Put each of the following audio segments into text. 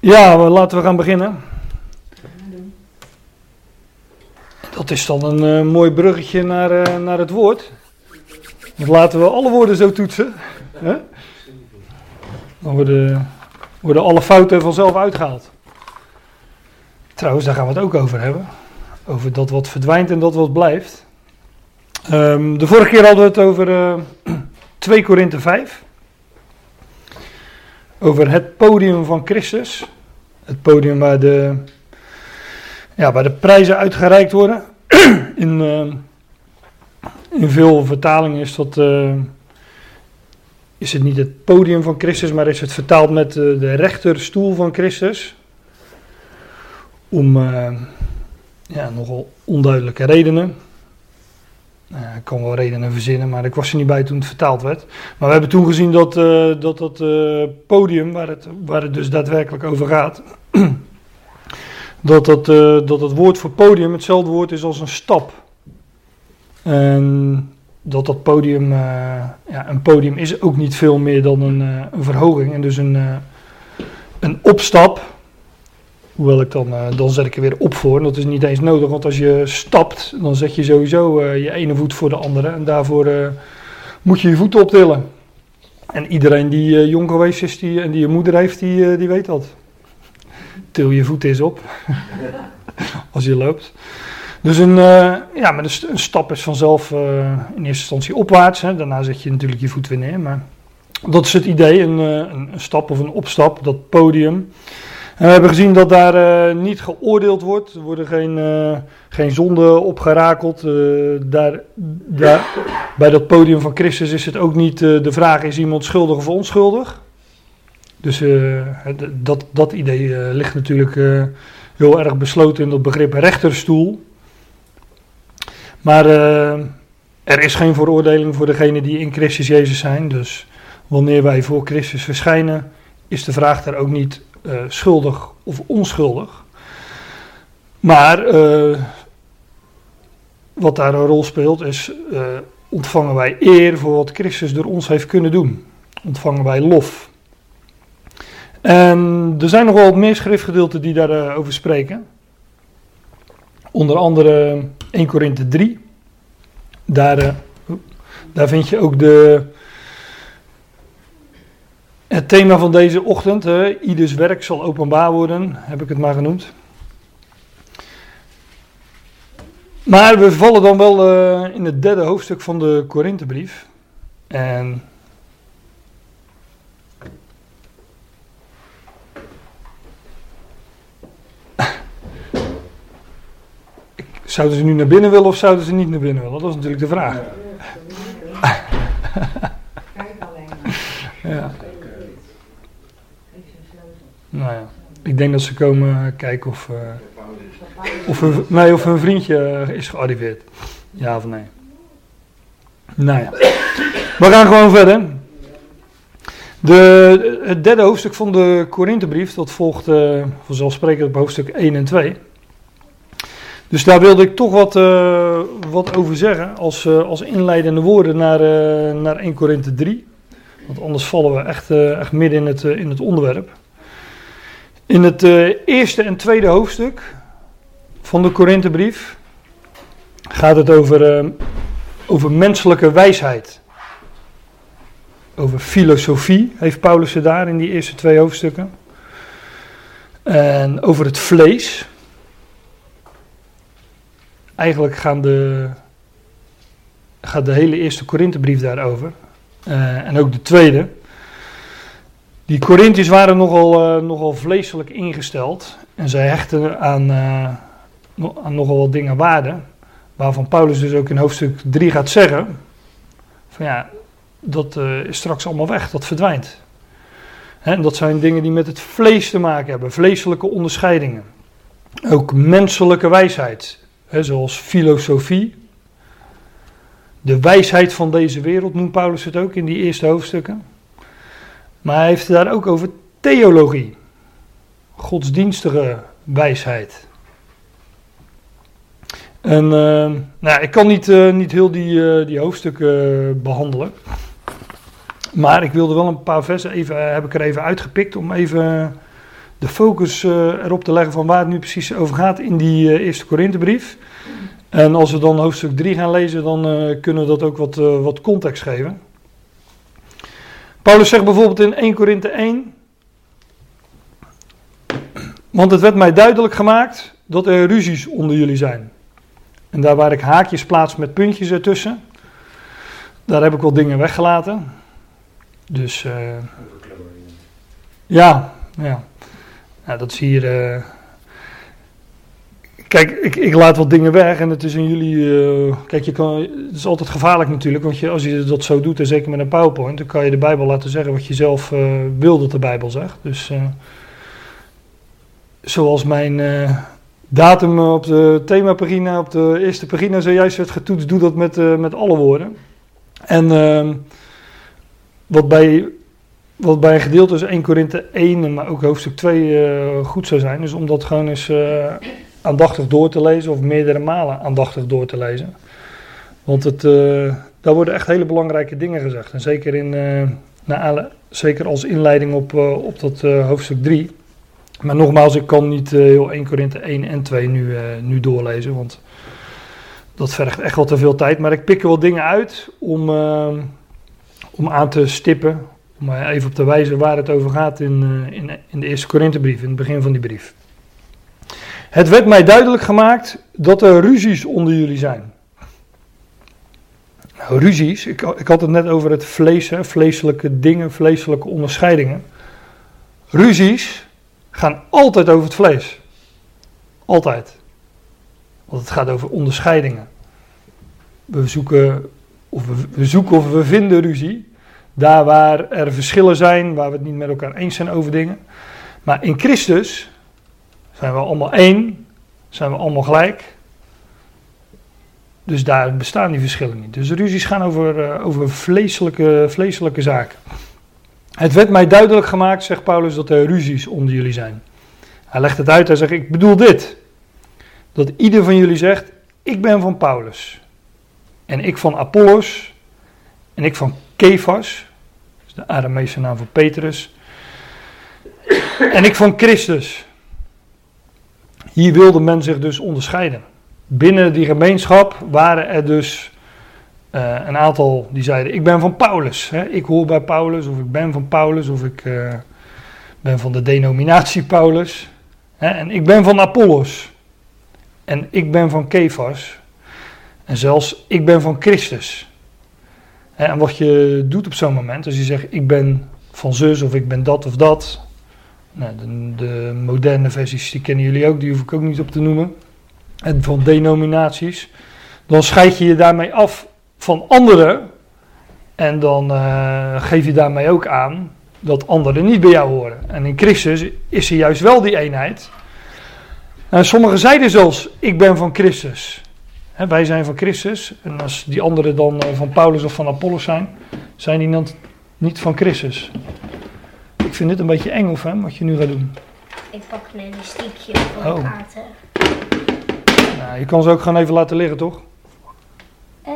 Ja, laten we gaan beginnen. Dat is dan een eh, mooi bruggetje naar, eh, naar het woord. Want laten we alle woorden zo toetsen. Hè? Dan worden, worden alle fouten vanzelf uitgehaald. Trouwens, daar gaan we het ook over hebben. Over dat wat verdwijnt en dat wat blijft. Ehm, de vorige keer hadden we het over eh 2 Korinthe 5. Over het podium van Christus. Het podium waar de, ja, waar de prijzen uitgereikt worden. In, eh, in veel vertalingen is, dat, eh, is het niet het podium van Christus, maar is het vertaald met eh, de rechterstoel van Christus. Om ja, nogal onduidelijke redenen. Nou ik kan wel redenen verzinnen, maar ik was er niet bij toen het vertaald werd. Maar we hebben toen gezien dat eh, dat, dat eh, podium, waar het, waar het dus daadwerkelijk over gaat, dat, dat, eh, dat het woord voor podium hetzelfde woord is als een stap. En dat dat podium, ja, een podium is ook niet veel meer dan een, een verhoging en dus een, een opstap. Hoewel ik dan, eh, dan zet ik er weer op voor. Dat is niet eens nodig, want als je stapt, dan zet je sowieso eh, je ene voet voor de andere. En daarvoor eh, moet je je voeten optillen. En iedereen die jong geweest is die, en die een moeder heeft, die, die weet dat. Til je voet eens op. als je loopt. Dus een, ja, maar een, st- een stap is vanzelf in eerste instantie opwaarts. Hè. Daarna zet je natuurlijk je voet weer neer. Maar dat is het idee, een, een stap of een opstap, dat podium. En we hebben gezien dat daar eh, niet geoordeeld wordt. Er worden geen, eh, geen zonden opgerakeld. Eh, daar, daar, bij dat podium van Christus is het ook niet de vraag: is iemand schuldig of onschuldig? Dus dat, dat idee ligt natuurlijk heel erg besloten in dat begrip rechterstoel. Maar er is geen veroordeling voor degenen die in Christus Jezus zijn. Dus wanneer wij voor Christus verschijnen, is de vraag daar ook niet eh, schuldig of onschuldig. Maar eh, wat daar een rol speelt is, eh, ontvangen wij eer voor wat Christus door ons heeft kunnen doen. Ontvangen wij lof. En er zijn nog wel wat meer schriftgedeelten die daarover over spreken. Onder andere 1 Korinthe 3. Daar, daar vind je ook de, het thema van deze ochtend. hè, ieders werk zal openbaar worden, heb ik het maar genoemd. Maar we vallen dan wel eh, in het derde hoofdstuk van de Korinthebrief. En Zouden ze nu naar binnen willen of zouden ze niet naar binnen willen? Dat is natuurlijk de vraag. Kijk alleen maar. Ja. Geef ze een sleutel. Nou ja, ik denk dat ze komen kijken of, eh, of, hun, nee, of hun vriendje eh, is gearriveerd. Ja of nee. Nou ja, we gaan gewoon verder. De, het derde hoofdstuk van de Korinthebrief, dat volgt eh, vanzelfsprekend op hoofdstuk 1 en 2. Dus daar wilde ik toch wat, wat over zeggen als, als inleidende woorden naar, naar 1 Korinthe 3. Want anders vallen we echt, echt midden in het, in het onderwerp. In het eh, eerste en tweede hoofdstuk van de Korinthebrief gaat het over, eh, over menselijke wijsheid. Over filosofie heeft Paulus het daar in die eerste twee hoofdstukken. En over het vlees. Eigenlijk gaan de, gaat de hele eerste Korinthebrief daarover. Eh, en ook de tweede. Die Corinthiërs waren nogal, eh, nogal vleeselijk ingesteld. En zij hechten aan, eh, aan nogal wat dingen waarde. Waarvan Paulus dus ook in hoofdstuk 3 gaat zeggen: van ja, dat eh, is straks allemaal weg, dat verdwijnt. En dat zijn dingen die met het vlees te maken hebben, vleeselijke onderscheidingen. Ook menselijke wijsheid, hè, zoals filosofie. De wijsheid van deze wereld noemt Paulus het ook in die eerste hoofdstukken. Maar hij heeft het daar ook over theologie. Godsdienstige wijsheid. En eh, nou, ik kan niet, eh, niet heel die, eh, die hoofdstukken eh, behandelen. Maar ik wilde wel een paar versen even, heb ik er even uitgepikt om even de focus erop te leggen van waar het nu precies over gaat in die eerste Korinthebrief. En als we dan hoofdstuk 3 gaan lezen, dan kunnen we dat ook wat, wat context geven. Paulus zegt bijvoorbeeld in 1 Korinthe 1. Want het werd mij duidelijk gemaakt dat er ruzies onder jullie zijn. En daar waar ik haakjes plaats met puntjes ertussen, daar heb ik wel dingen weggelaten. Dus eh, ja, ja. Nou, dat is hier. Kijk, ik, ik laat wat dingen weg en het is in jullie. eh, kijk, je kan, het is altijd gevaarlijk natuurlijk, want je, als je dat zo doet, en zeker met een PowerPoint, dan kan je de Bijbel laten zeggen wat je zelf eh, wil dat de Bijbel zegt. Dus eh, zoals mijn datum op de themapagina, op de eerste pagina zojuist werd getoetst, doe dat met, met alle woorden. En ehm, wat bij wat bij een gedeelte is 1 Korinthe 1, maar ook hoofdstuk 2 eh, goed zou zijn, is om dat gewoon eens aandachtig door te lezen, of meerdere malen aandachtig door te lezen. Want het, eh, daar worden echt hele belangrijke dingen gezegd. En zeker, in, eh, na zeker als inleiding op, eh, op dat hoofdstuk 3. Maar nogmaals, ik kan niet heel 1 Korinthe 1 en 2 nu, nu doorlezen, want dat vergt echt wel te veel tijd. Maar ik pik er wel dingen uit om, om aan te stippen, om even op te wijzen waar het over gaat in, in, in de eerste Korinthebrief, in het begin van die brief. Het werd mij duidelijk gemaakt dat er ruzies onder jullie zijn. Nou, ruzies, ik, ik had het net over het vlees, hè, vleeselijke dingen, vleeselijke onderscheidingen. Ruzies gaan altijd over het vlees. Altijd. Want het gaat over onderscheidingen. We zoeken of we, we zoeken of we vinden ruzie. Daar waar er verschillen zijn, waar we het niet met elkaar eens zijn over dingen. Maar in Christus zijn we allemaal één, zijn we allemaal gelijk. Dus daar bestaan die verschillen niet. Dus de ruzies gaan over, eh, over vleeselijke, vleeselijke zaken. Het werd mij duidelijk gemaakt, zegt Paulus, dat er ruzies onder jullie zijn. Hij legt het uit, hij zegt, ik bedoel dit. Dat ieder van jullie zegt, ik ben van Paulus. En ik van Apollos. En ik van Kefas. Dat is de Arameese naam van Petrus. En ik van Christus. Hier wilde men zich dus onderscheiden. Binnen die gemeenschap waren er dus eh, een aantal die zeiden: Ik ben van Paulus. Hè? Ik hoor bij Paulus, of ik ben van Paulus, of ik eh, ben van de denominatie Paulus. Hè? En ik ben van Apollos. En ik ben van Kefas. En zelfs ik ben van Christus. En wat je doet op zo'n moment, als je zegt: Ik ben van zus, of ik ben dat of dat. Nou, de, de moderne versies, die kennen jullie ook, die hoef ik ook niet op te noemen. En van denominaties. Dan scheid je je daarmee af van anderen. En dan eh, geef je daarmee ook aan dat anderen niet bij jou horen. En in Christus is er juist wel die eenheid. En sommigen zeiden zelfs: Ik ben van Christus. Wij zijn van Christus. En als die anderen dan eh, van Paulus of van Apollos zijn, zijn die dan niet van Christus. Ik vind dit een beetje eng, of hè, wat je nu gaat doen. Ik pak een elastiekje voor Oh. de kaarten. Nou, je kan ze ook gewoon even laten liggen, toch? Echt?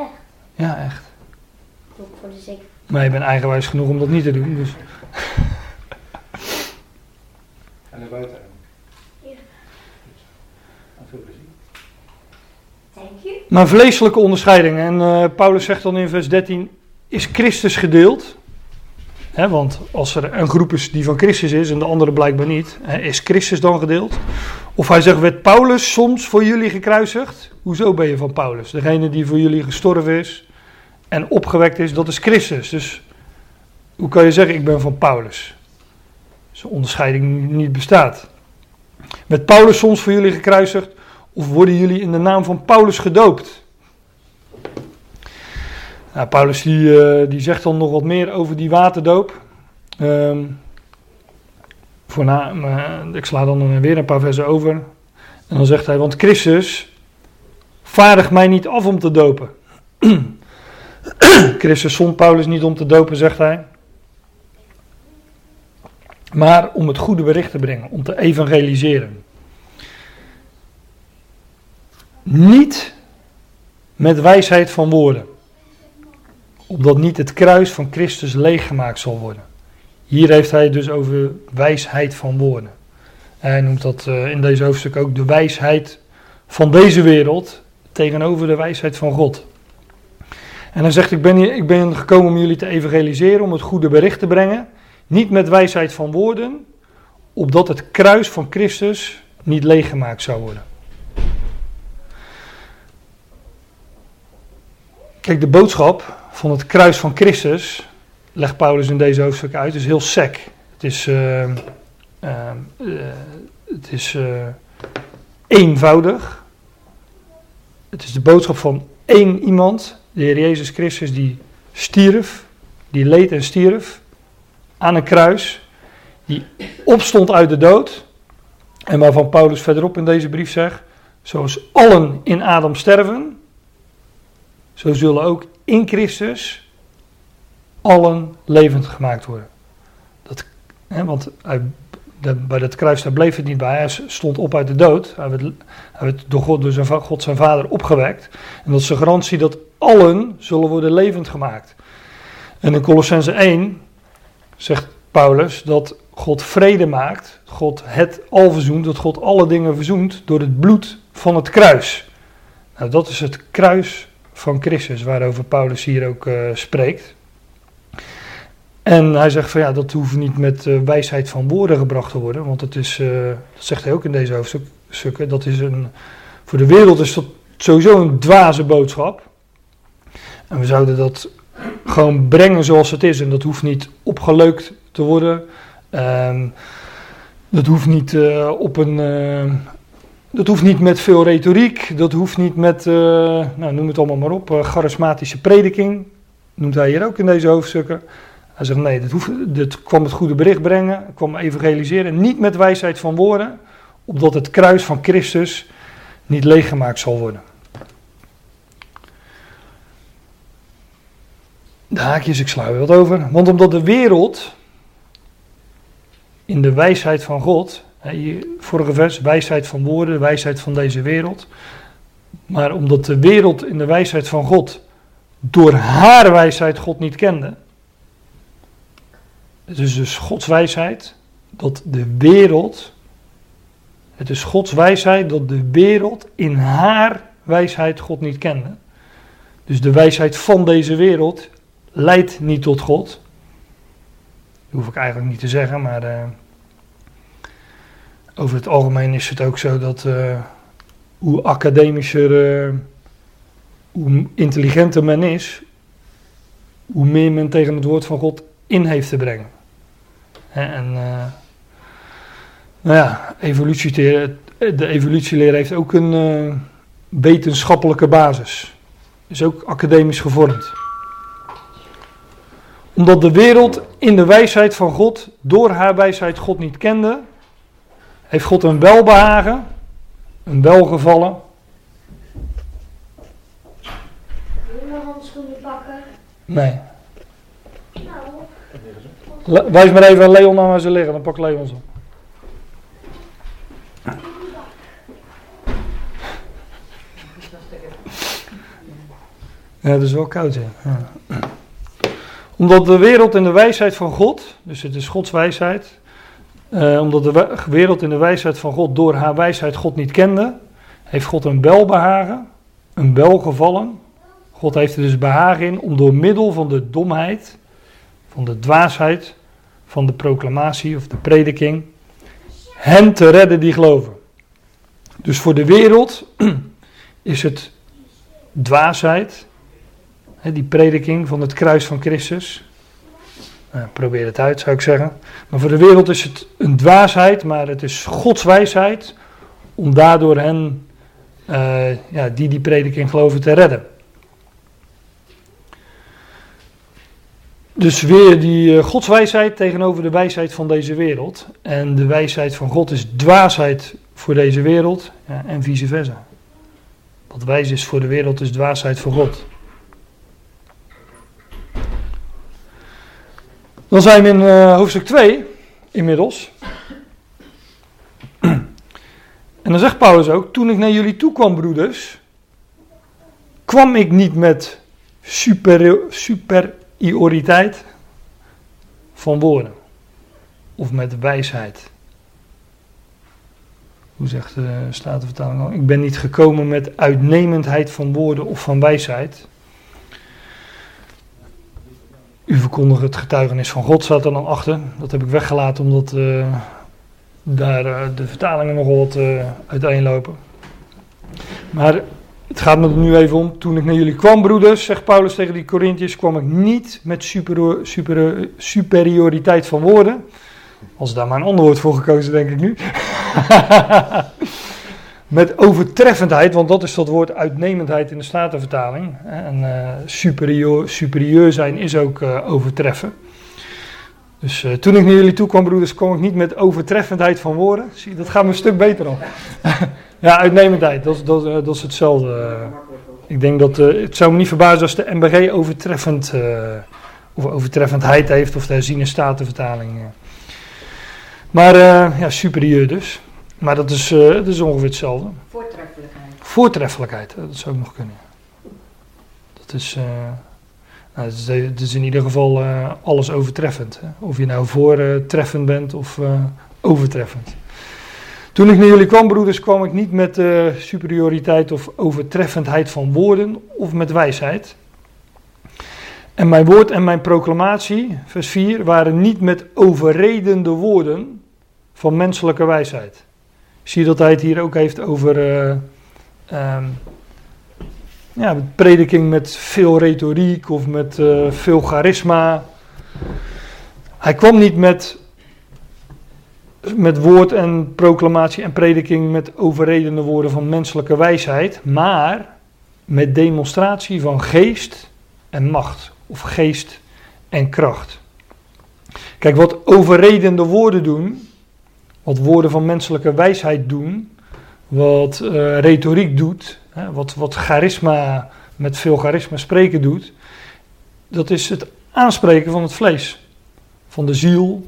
Ja, echt. Doe ik voor de zeker. Maar je bent eigenwijs genoeg om dat niet te doen. Dus. En naar buiten. Ja. En veel plezier. Thank you. Maar vleeselijke onderscheidingen. En eh, Paulus zegt dan in vers 13: Is Christus gedeeld? Want als er een groep is die van Christus is en de andere blijkbaar niet, is Christus dan gedeeld? Of hij zegt: Werd Paulus soms voor jullie gekruisigd? Hoezo ben je van Paulus? Degene die voor jullie gestorven is en opgewekt is, dat is Christus. Dus hoe kan je zeggen: Ik ben van Paulus? Een onderscheiding niet bestaat. Werd Paulus soms voor jullie gekruisigd? Of worden jullie in de naam van Paulus gedoopt? Nou, Paulus die, eh, die zegt dan nog wat meer over die waterdoop. Ehm voorna, ik sla dan weer een paar versen over. En dan zegt hij, want Christus vaardigt mij niet af om te dopen. Christus zond Paulus niet om te dopen, zegt hij. Maar om het goede bericht te brengen, om te evangeliseren. Niet met wijsheid van woorden, opdat niet het kruis van Christus leeggemaakt zal worden. Hier heeft hij dus over wijsheid van woorden. Hij noemt dat eh, in deze hoofdstuk ook de wijsheid van deze wereld tegenover de wijsheid van God. En hij zegt, ik ben, hier, ik ben gekomen om jullie te evangeliseren, om het goede bericht te brengen. Niet met wijsheid van woorden, opdat het kruis van Christus niet leeggemaakt zou worden. Kijk, de boodschap van het kruis van Christus, legt Paulus in deze hoofdstuk uit, is heel sec. Het is, uh, uh, uh, het is eenvoudig. Het is de boodschap van één iemand, de Heer Jezus Christus, die stierf, die leed en stierf aan een kruis, die opstond uit de dood. En waarvan Paulus verderop in deze brief zegt: Zoals allen in Adam sterven, zo zullen ook in Christus allen levend gemaakt worden. Dat, hè, want de, bij dat kruis daar bleef het niet bij. Hij stond op uit de dood. Hij werd, hij werd door God, door zijn, God zijn vader opgewekt. En dat is de garantie dat allen zullen worden levend gemaakt. En in Colossense 1 zegt Paulus dat God vrede maakt, God het al verzoent, dat God alle dingen verzoent door het bloed van het kruis. Nou, dat is het kruis van Christus, waarover Paulus hier ook uh, spreekt. En hij zegt van ja, dat hoeft niet met uh, wijsheid van woorden gebracht te worden, want het is, uh, dat zegt hij ook in deze hoofdstukken, dat is een, voor de wereld is dat sowieso een dwaze boodschap. En we zouden dat gewoon brengen zoals het is en dat hoeft niet opgeleukt te worden. Um, dat hoeft niet op een. Dat hoeft niet met veel retoriek. Dat hoeft niet met. Uh, nou, noem het allemaal maar op. charismatische prediking. Noemt hij hier ook in deze hoofdstukken. Hij zegt nee, dat, hoeft, dat kwam het goede bericht brengen. kwam evangeliseren. Niet met wijsheid van woorden. Opdat het kruis van Christus niet leeggemaakt zal worden. De haakjes, ik sla er wat over. Want omdat de wereld in de wijsheid van God. Vorige vers, wijsheid van woorden, wijsheid van deze wereld. Maar omdat de wereld in de wijsheid van God door haar wijsheid God niet kende. Het is dus Gods wijsheid dat de wereld. Het is Gods wijsheid dat de wereld in haar wijsheid God niet kende. Dus de wijsheid van deze wereld leidt niet tot God. Dat hoef ik eigenlijk niet te zeggen, maar uh, over het algemeen is het ook zo dat uh, hoe academischer, uh, hoe intelligenter men is, hoe meer men tegen het woord van God in heeft te brengen. En nou ja, de evolutieleer heeft ook een wetenschappelijke basis. Is ook academisch gevormd omdat de wereld in de wijsheid van God, door haar wijsheid God niet kende, heeft God een welbehagen, een welgevallen. Handschoenen pakken? Nee. Nou, Wijs maar even Leon aan waar ze liggen, dan pak Leon ze. Ja, dat is wel koud, hè. Ja. Omdat de wereld in de wijsheid van God, dus het is Gods wijsheid, uh, omdat de wereld in de wijsheid van God door haar wijsheid God niet kende, heeft God een welbehagen, een welgevallen. God heeft er dus behagen in om door middel van de domheid, van de dwaasheid, van de proclamatie of de prediking, hen te redden die geloven. Dus voor de wereld is het dwaasheid, die prediking van het kruis van Christus. Nou, probeer het uit, zou ik zeggen. Maar voor de wereld is het een dwaasheid, maar het is Gods wijsheid om daardoor hen, uh, ja, die die prediking geloven, te redden. Dus weer die uh, godswijsheid tegenover de wijsheid van deze wereld. En de wijsheid van God is dwaasheid voor deze wereld en vice versa. Wat wijs is voor de wereld is dwaasheid voor God. Dan zijn we in uh, hoofdstuk 2 inmiddels. En dan zegt Paulus ook: Toen ik naar jullie toe kwam, broeders, kwam ik niet met super, superioriteit van woorden of met wijsheid. hoe zegt de Statenvertaling al? Ik ben niet gekomen met uitnemendheid van woorden of van wijsheid. U verkondigt het getuigenis van God, staat er dan achter. Dat heb ik weggelaten omdat uh, daar uh, de vertalingen nogal wat uh, uiteenlopen. Maar het gaat me er nu even om. Toen ik naar jullie kwam, broeders, zegt Paulus tegen die Corinthiërs, kwam ik niet met super, super, superioriteit van woorden. Als daar maar een ander woord voor gekozen, denk ik nu. met overtreffendheid, want dat is dat woord uitnemendheid in de Statenvertaling. En uh, superieur, superieur zijn is ook uh, overtreffen. Dus uh, toen ik naar jullie toe kwam, broeders, kwam ik niet met overtreffendheid van woorden. Zie, dat gaat me een stuk beter al. ja, uitnemendheid, dat, dat, dat is hetzelfde. ik denk dat, het zou me niet verbazen als de MBG overtreffend, of overtreffendheid heeft, of de herziene Statenvertaling. Maar ja, superieur dus. Maar dat is, uh, dat is ongeveer hetzelfde. Voortreffelijkheid. Voortreffelijkheid, dat zou ook nog kunnen. Dat is, uh, nou, dat is, dat is, in ieder geval uh, alles overtreffend. Hè? Of je nou voortreffend bent of overtreffend. Toen ik naar jullie kwam, broeders, kwam ik niet met superioriteit of overtreffendheid van woorden of met wijsheid. En mijn woord en mijn proclamatie, vers 4, waren niet met overredende woorden van menselijke wijsheid. Zie je dat hij het hier ook heeft over um, ja, prediking met veel retoriek of met uh, veel charisma. Hij kwam niet met, met woord en proclamatie en prediking met overredende woorden van menselijke wijsheid, maar met demonstratie van geest en macht, of geest en kracht. Kijk, wat overredende woorden doen, wat woorden van menselijke wijsheid doen, wat uh, retoriek doet, hè, wat, wat charisma, met veel charisma spreken doet, dat is het aanspreken van het vlees, van de ziel,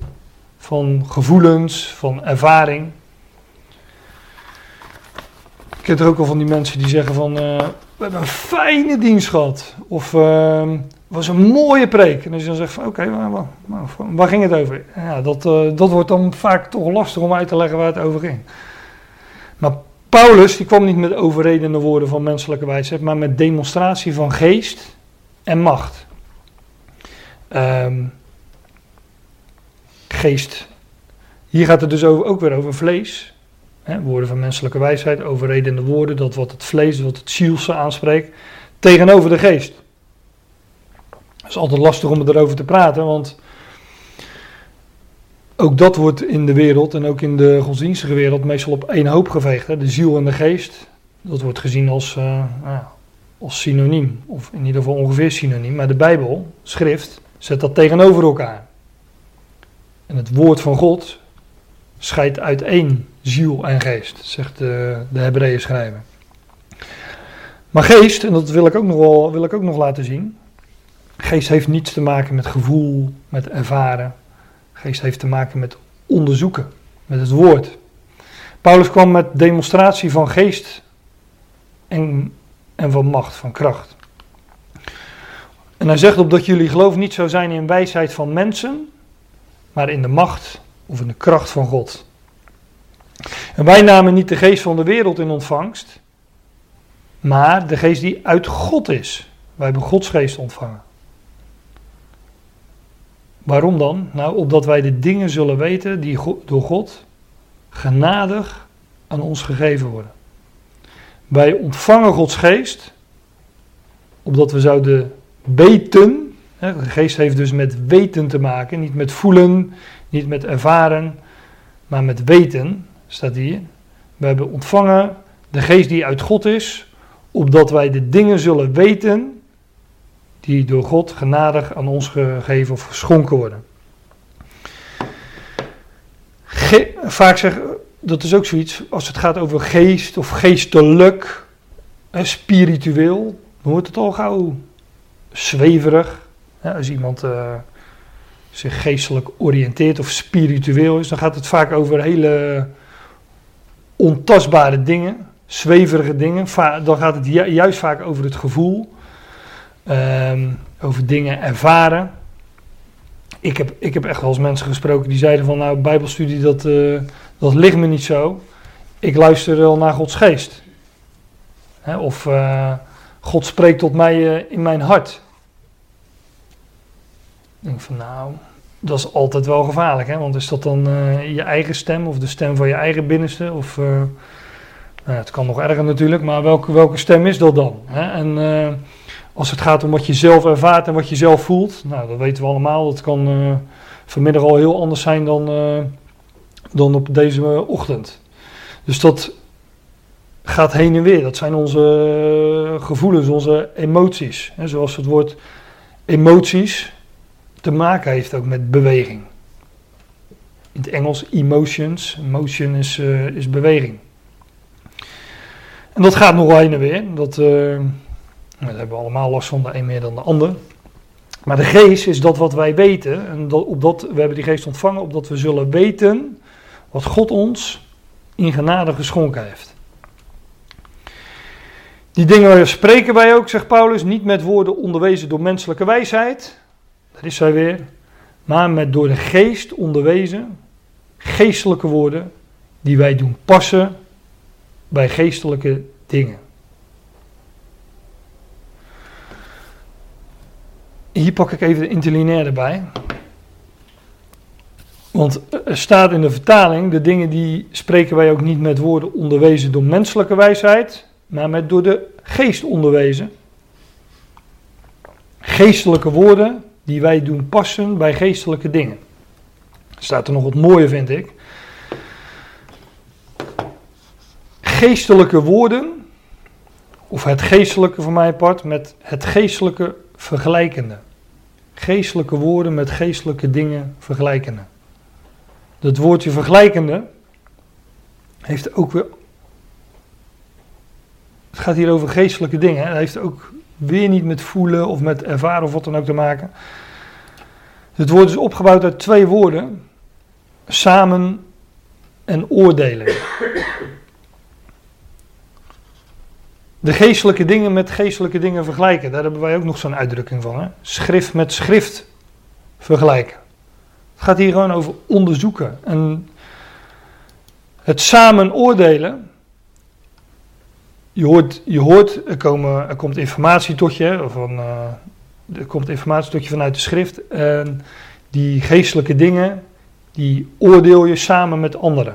van gevoelens, van ervaring. Ik ken er ook al van die mensen die zeggen van, uh, we hebben een fijne dienst gehad, of uh, was een mooie preek. En als je dan zegt oké, waar, waar, ging het over? Ja, dat, uh, dat wordt dan vaak toch lastig om uit te leggen waar het over ging. Maar Paulus die kwam niet met overredende woorden van menselijke wijsheid, maar met demonstratie van geest en macht. Um, geest. Hier gaat het dus ook weer over vlees. Woorden van menselijke wijsheid, overredende woorden, dat wat het vlees, wat het zielse aanspreekt, tegenover de geest. Het is altijd lastig om erover te praten, want ook dat wordt in de wereld en ook in de godsdienstige wereld meestal op één hoop geveegd. Hè? De ziel en de geest, dat wordt gezien als, uh, als synoniem, of in ieder geval ongeveer synoniem. Maar de Bijbel, schrift, zet dat tegenover elkaar. En het woord van God scheidt uit één ziel en geest, zegt de, de Hebreeën schrijver. Maar geest, en dat wil ik ook nog, wel, wil ik ook nog laten zien, Geest heeft niets te maken met gevoel, met ervaren. Geest heeft te maken met onderzoeken, met het woord. Paulus kwam met demonstratie van geest en, en van macht, van kracht. En hij zegt opdat jullie geloof niet zou zijn in wijsheid van mensen, maar in de macht of in de kracht van God. En wij namen niet de geest van de wereld in ontvangst, maar de geest die uit God is. Wij hebben Gods geest ontvangen. Waarom dan? Nou, opdat wij de dingen zullen weten die door God genadig aan ons gegeven worden. Wij ontvangen Gods geest, opdat we zouden weten. Hè, de geest heeft dus met weten te maken, niet met voelen, niet met ervaren, maar met weten, staat hier. We hebben ontvangen de geest die uit God is, opdat wij de dingen zullen weten die door God genadig aan ons gegeven of geschonken worden. Ge vaak zeg, dat is ook zoiets, als het gaat over geest of geestelijk, spiritueel, dan wordt het al gauw zweverig. als iemand uh, zich geestelijk oriënteert of spiritueel is, dan gaat het vaak over hele ontastbare dingen, zweverige dingen. Dan gaat het ju juist vaak over het gevoel. Um, over dingen ervaren. Ik heb, ik heb echt wel eens mensen gesproken die zeiden van nou, bijbelstudie dat, uh, dat ligt me niet zo. ik luister wel naar Gods geest. Hè, of eh, God spreekt tot mij eh, in mijn hart. Ik denk van nou, dat is altijd wel gevaarlijk. Hè? Want is dat dan eh, je eigen stem of de stem van je eigen binnenste? Of, eh, nou, het kan nog erger natuurlijk, maar welke, welke stem is dat dan? Hè? En eh, als het gaat om wat je zelf ervaart en wat je zelf voelt, nou, dat weten we allemaal. Dat kan eh, vanmiddag al heel anders zijn dan, eh, dan op deze ochtend. Dus dat gaat heen en weer. Dat zijn onze eh, gevoelens, onze emoties. Hè? Zoals het woord emoties te maken heeft ook met beweging. In het Engels emotions. Emotion is, eh, is beweging. En dat gaat nog heen en weer. Dat, daar hebben we allemaal last van, de een meer dan de ander. Maar de geest is dat wat wij weten. En dat, op dat, we hebben die geest ontvangen opdat we zullen weten wat God ons in genade geschonken heeft. Die dingen spreken wij ook, zegt Paulus, niet met woorden onderwezen door menselijke wijsheid. Dat is zij weer. Maar met door de geest onderwezen, geestelijke woorden, die wij doen passen bij geestelijke dingen. Hier pak ik even de interlineair erbij. Want er staat in de vertaling, de dingen die spreken wij ook niet met woorden onderwezen door menselijke wijsheid, maar met door de geest onderwezen. Geestelijke woorden die wij doen passen bij geestelijke dingen. Staat er nog wat mooier, vind ik. Geestelijke woorden, of het geestelijke voor mij part, met het geestelijke vergelijkende. Geestelijke woorden met geestelijke dingen vergelijkende. Dat woordje vergelijkende heeft ook weer. Het gaat hier over geestelijke dingen. Het heeft ook weer niet met voelen of met ervaren of wat dan ook te maken. Het woord is opgebouwd uit twee woorden: samen en oordelen. De geestelijke dingen met geestelijke dingen vergelijken. Daar hebben wij ook nog zo'n uitdrukking van. Hè? Schrift met schrift vergelijken. Het gaat hier gewoon over onderzoeken. En het samen oordelen. Je hoort, je hoort er, komen, er komt informatie tot je. Van, uh, er komt informatie tot je vanuit de schrift. En die geestelijke dingen, die oordeel je samen met andere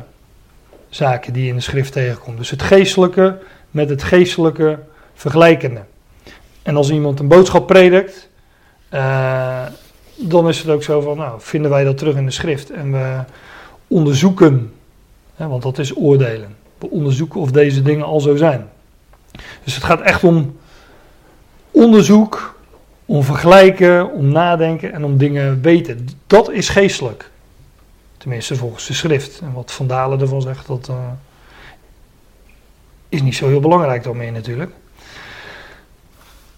zaken die in de schrift tegenkomt. Dus het geestelijke met het geestelijke vergelijkende. En als iemand een boodschap predikt, uh, dan is het ook zo van, nou, vinden wij dat terug in de schrift? En we onderzoeken, hè, want dat is oordelen. We onderzoeken of deze dingen al zo zijn. Dus het gaat echt om onderzoek, om vergelijken, om nadenken en om dingen weten. Dat is geestelijk. Tenminste volgens de schrift. En wat Van Dalen ervan zegt, dat uh, is niet zo heel belangrijk dan natuurlijk.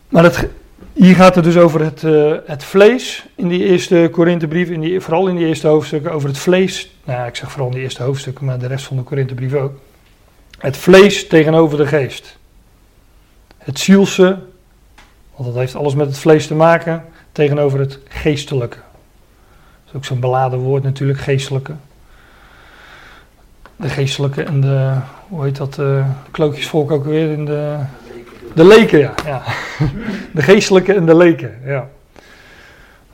Maar het, hier gaat het dus over het, uh, het vlees in die eerste Korinthebrief, vooral in die eerste hoofdstukken, over het vlees. Nou ik zeg vooral in die eerste hoofdstukken, maar de rest van de Korinthebrief ook. Het vlees tegenover de geest. Het zielse, want dat heeft alles met het vlees te maken, tegenover het geestelijke. Dat is ook zo'n beladen woord natuurlijk, geestelijke. De geestelijke en de, hoe heet dat, uh, klootjesvolk ook weer in de... De leken, ja. ja. De geestelijke en de leken, ja.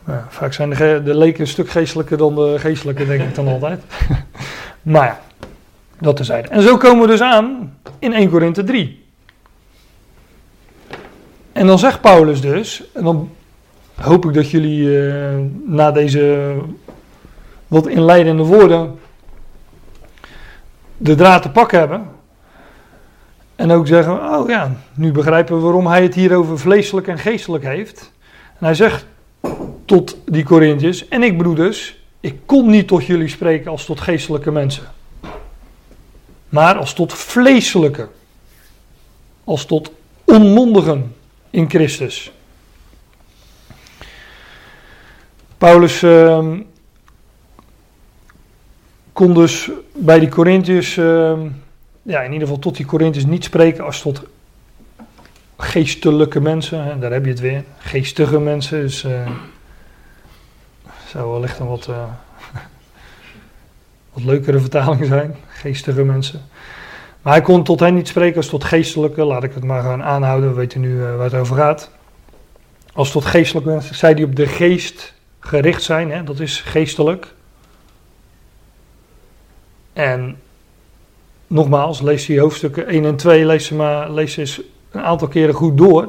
Nou, vaak zijn de, de leken een stuk geestelijker dan de geestelijke, denk ik dan altijd. maar ja, dat terzijde. En zo komen we dus aan in 1 Korinthe 3. En dan zegt Paulus dus, en dan hoop ik dat jullie uh, na deze wat inleidende woorden de draad te pakken hebben. En ook zeggen, oh ja, nu begrijpen we waarom hij het hier over vleeselijk en geestelijk heeft. En hij zegt tot die Corinthiërs, en ik broeders, ik kon niet tot jullie spreken als tot geestelijke mensen. Maar als tot vleeselijke. Als tot onmondigen in Christus. Paulus uh, kon dus bij die Corinthiërs... Uh, ja, in ieder geval tot die Corinthiërs niet spreken als tot geestelijke mensen. Hè, daar heb je het weer. Geestige mensen. Dus uh, zou wellicht een wat, uh, wat leukere vertaling zijn. Geestige mensen. Maar hij kon tot hen niet spreken als tot geestelijke. Laat ik het maar gaan aanhouden. We weten nu eh, waar het over gaat. Als tot geestelijke mensen. Zij die op de geest gericht zijn. Hè, dat is geestelijk. En nogmaals, lees die hoofdstukken 1 en 2. Lees ze, maar, lees ze eens een aantal keren goed door.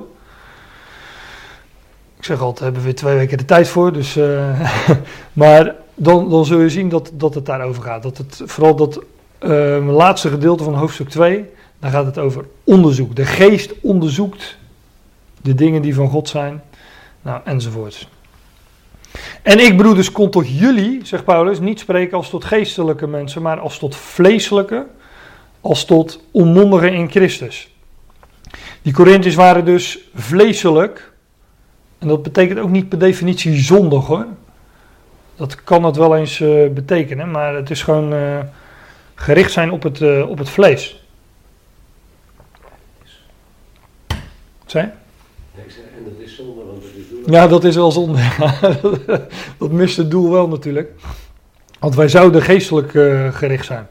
Ik zeg altijd, hebben we weer twee weken de tijd voor. Dus, eh, maar dan, dan zul je zien dat, dat het daarover gaat. Dat het, vooral dat uh, laatste gedeelte van hoofdstuk 2, daar gaat het over onderzoek. De geest onderzoekt de dingen die van God zijn, nou, enzovoorts. En ik, broeders, kon tot jullie, zegt Paulus, niet spreken als tot geestelijke mensen, maar als tot vleeselijke, als tot onmondigen in Christus. Die Corinthiërs waren dus vleeselijk, en dat betekent ook niet per definitie zondig hoor. Dat kan het wel eens uh, betekenen, maar het is gewoon uh, gericht zijn op het, uh, op het vlees. Wat zei En dat is zonde, Ja, dat is wel zonde. dat mist het doel wel natuurlijk. Want wij zouden geestelijk gericht zijn.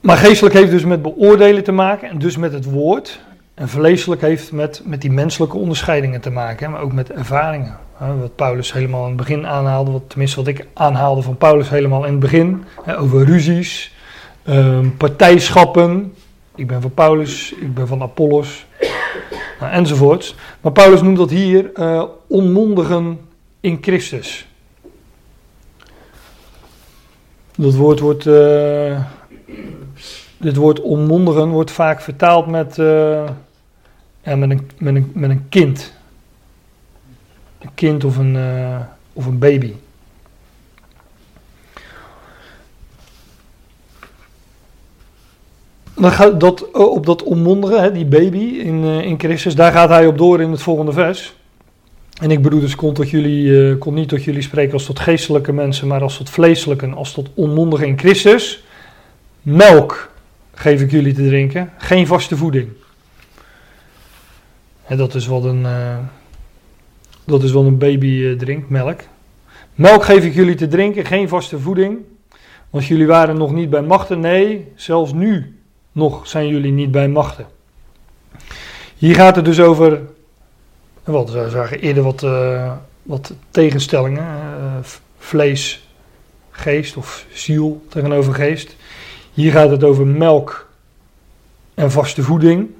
Maar geestelijk heeft dus met beoordelen te maken en dus met het woord. En vleeselijk heeft met, met die menselijke onderscheidingen te maken, maar ook met ervaringen. Wat Paulus helemaal in het begin aanhaalde, wat, tenminste wat ik aanhaalde van Paulus helemaal in het begin. Over ruzies, ehm, partijschappen. Ik ben van Paulus, ik ben van Apollos, nou, enzovoorts. Maar Paulus noemt dat hier uh, onmondigen in Christus. Dat woord wordt, uh, dit woord onmondigen wordt vaak vertaald met, uh, ja, met, een, met, een, met een kind. Een kind of een, of een baby. Dan gaat dat, op dat onmondigen, hè, die baby in, uh, in Christus, daar gaat hij op door in het volgende vers. En ik bedoel dus, kon, tot jullie, uh, kon niet tot jullie spreken als tot geestelijke mensen, maar als tot vleeselijke, als tot onmondigen in Christus. Melk geef ik jullie te drinken, geen vaste voeding. En dat is wat een, uh, dat is wat een baby uh, drinkt, melk. Melk geef ik jullie te drinken, geen vaste voeding. Want jullie waren nog niet bij machten. Nee, zelfs nu nog zijn jullie niet bij machten. Hier gaat het dus over, wat zou zeggen, eerder wat, uh, wat tegenstellingen. vlees, geest of ziel tegenover geest. Hier gaat het over melk en vaste voeding.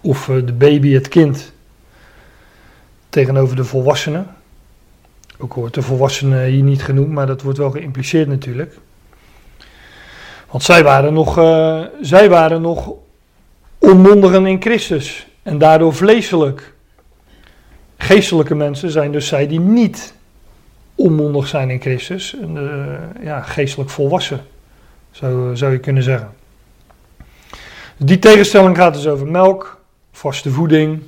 Of de baby, het kind, tegenover de volwassenen. Ook wordt de volwassenen hier niet genoemd, maar dat wordt wel geïmpliceerd natuurlijk. Want zij waren nog, uh, zij waren nog onmondigen in Christus en daardoor vleeselijk. Geestelijke mensen zijn dus zij die niet onmondig zijn in Christus. En, uh, ja, geestelijk volwassen, zou, zou je kunnen zeggen. Die tegenstelling gaat dus over melk, vaste voeding,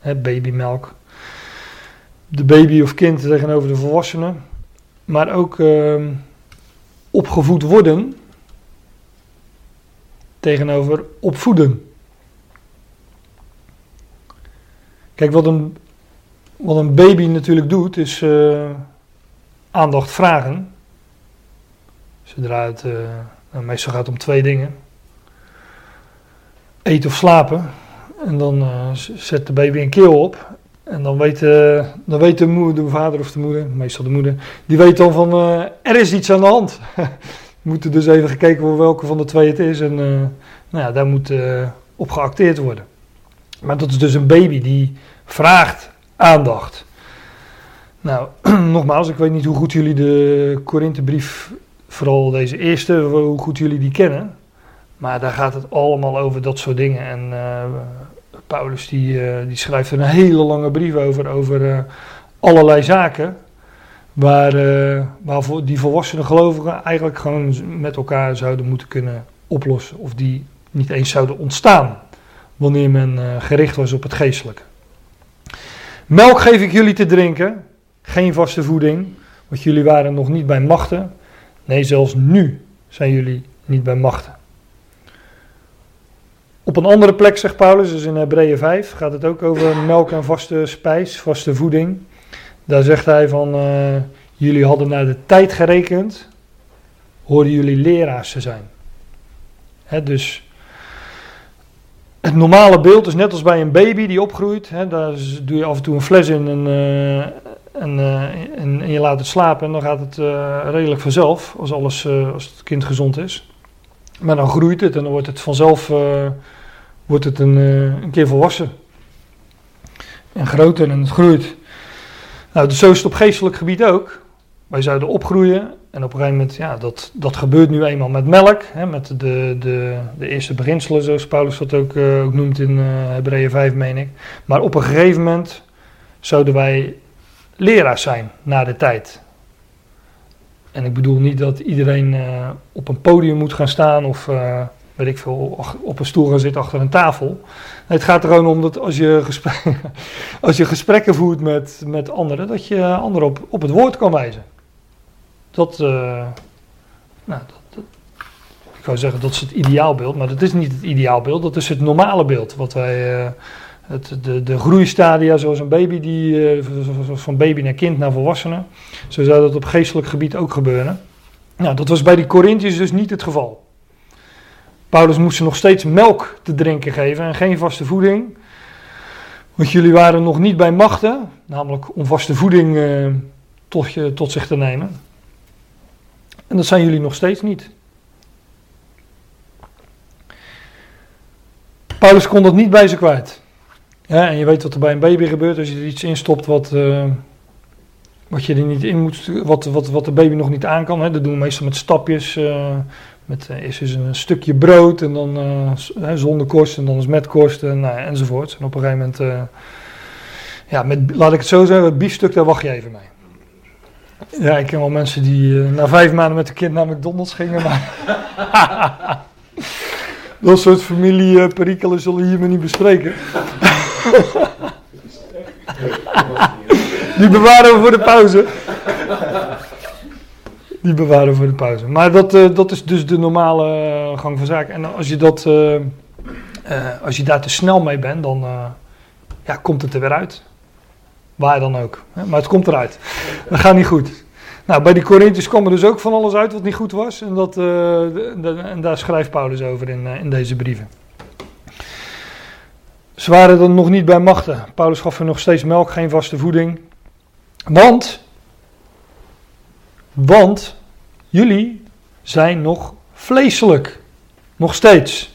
hè, babymelk. De baby of kind tegenover de volwassenen. Maar ook uh, opgevoed worden tegenover opvoeden. Kijk, wat een, wat een baby natuurlijk doet, is uh, aandacht vragen. Zodra het, uh, nou, meestal gaat het om twee dingen. Eten of slapen. En dan uh, zet de baby een keel op. En dan weet, dan weet de, moeder, de vader of de moeder, meestal de moeder, die weet dan van er is iets aan de hand. moet er dus even gekeken worden welke van de twee het is. En uh, nou ja, daar moet op geacteerd worden. Maar dat is dus een baby die vraagt aandacht. Nou, nogmaals, ik weet niet hoe goed jullie de Korinthebrief, vooral deze eerste, hoe goed jullie die kennen. Maar daar gaat het allemaal over dat soort dingen. En Paulus die, uh, die schrijft een hele lange brief over, over uh, allerlei zaken. Waar, uh, waar die volwassenen gelovigen eigenlijk gewoon met elkaar zouden moeten kunnen oplossen. Of die niet eens zouden ontstaan wanneer men gericht was op het geestelijke. Melk geef ik jullie te drinken, geen vaste voeding, want jullie waren nog niet bij machten. Nee, zelfs nu zijn jullie niet bij machten. Op een andere plek zegt Paulus, dus in Hebreeën 5, gaat het ook over melk en vaste spijs, vaste voeding. Daar zegt hij van, uh, jullie hadden naar de tijd gerekend. horen jullie leraars te zijn. Hè, dus het normale beeld is net als bij een baby die opgroeit. Hè, daar doe je af en toe een fles in en, eh, eh, en, en je laat het slapen. En dan gaat het eh, redelijk vanzelf als, alles, eh, als het kind gezond is. Maar dan groeit het en dan wordt het vanzelf eh, wordt het een, eh, een keer volwassen. En groter en het groeit. Nou, zo is het op geestelijk gebied ook. Wij zouden opgroeien en op een gegeven moment, ja, dat, dat gebeurt nu eenmaal met melk, hè, met de, de, de eerste beginselen, zoals Paulus dat ook, eh, ook noemt in eh Hebreeën 5, meen ik. Maar op een gegeven moment zouden wij leraars zijn na de tijd. En ik bedoel niet dat iedereen eh, op een podium moet gaan staan of weet ik veel, op een stoel gaan zitten achter een tafel. Het gaat er gewoon om dat als je, als je gesprekken voert met, met anderen, dat je anderen op, op het woord kan wijzen. Dat, eh, nou, dat, ik wou zeggen dat is het ideaalbeeld, maar dat is niet het ideaalbeeld, dat is het normale beeld. Wat wij, eh, het, de, de groeistadia, zoals een baby, die, eh, van baby naar kind naar volwassene, zo zou dat op geestelijk gebied ook gebeuren. Nou, dat was bij die Corinthiërs dus niet het geval. Paulus moest ze nog steeds melk te drinken geven en geen vaste voeding. Want jullie waren nog niet bij machten, namelijk om vaste voeding eh, tot, tot zich te nemen. En dat zijn jullie nog steeds niet. Paulus kon dat niet bij ze kwijt. En je weet wat er bij een baby gebeurt als je er iets in stopt wat, eh, wat je er niet in moet, wat, wat, wat de baby nog niet aan kan. Hè. Dat doen we meestal met stapjes. eh, met eh, eerst een stukje brood en dan hè, zonder korst en dan eens met korst en, nou, enzovoort. En op een gegeven moment, eh, ja, met, laat ik het zo zeggen, het biefstuk daar wacht je even mee. Ja, ik ken wel mensen die na vijf maanden met een kind naar McDonald's gingen, maar dat soort familieperikelen zullen hier maar niet bespreken. Die bewaren we voor de pauze. Die bewaren voor de pauze. Maar dat, eh, dat is dus de normale eh, gang van zaken. En als je, dat, eh, als je daar te snel mee bent, dan ja, komt het er weer uit. Waar dan ook. Hè? Maar het komt eruit. Dat gaat niet goed. Nou, bij die Corinthiërs kwam er dus ook van alles uit wat niet goed was. En, dat, en daar schrijft Paulus over in, in deze brieven. Ze waren dan nog niet bij machten. Paulus gaf hen nog steeds melk, geen vaste voeding. Want, want jullie zijn nog vleeselijk. Nog steeds.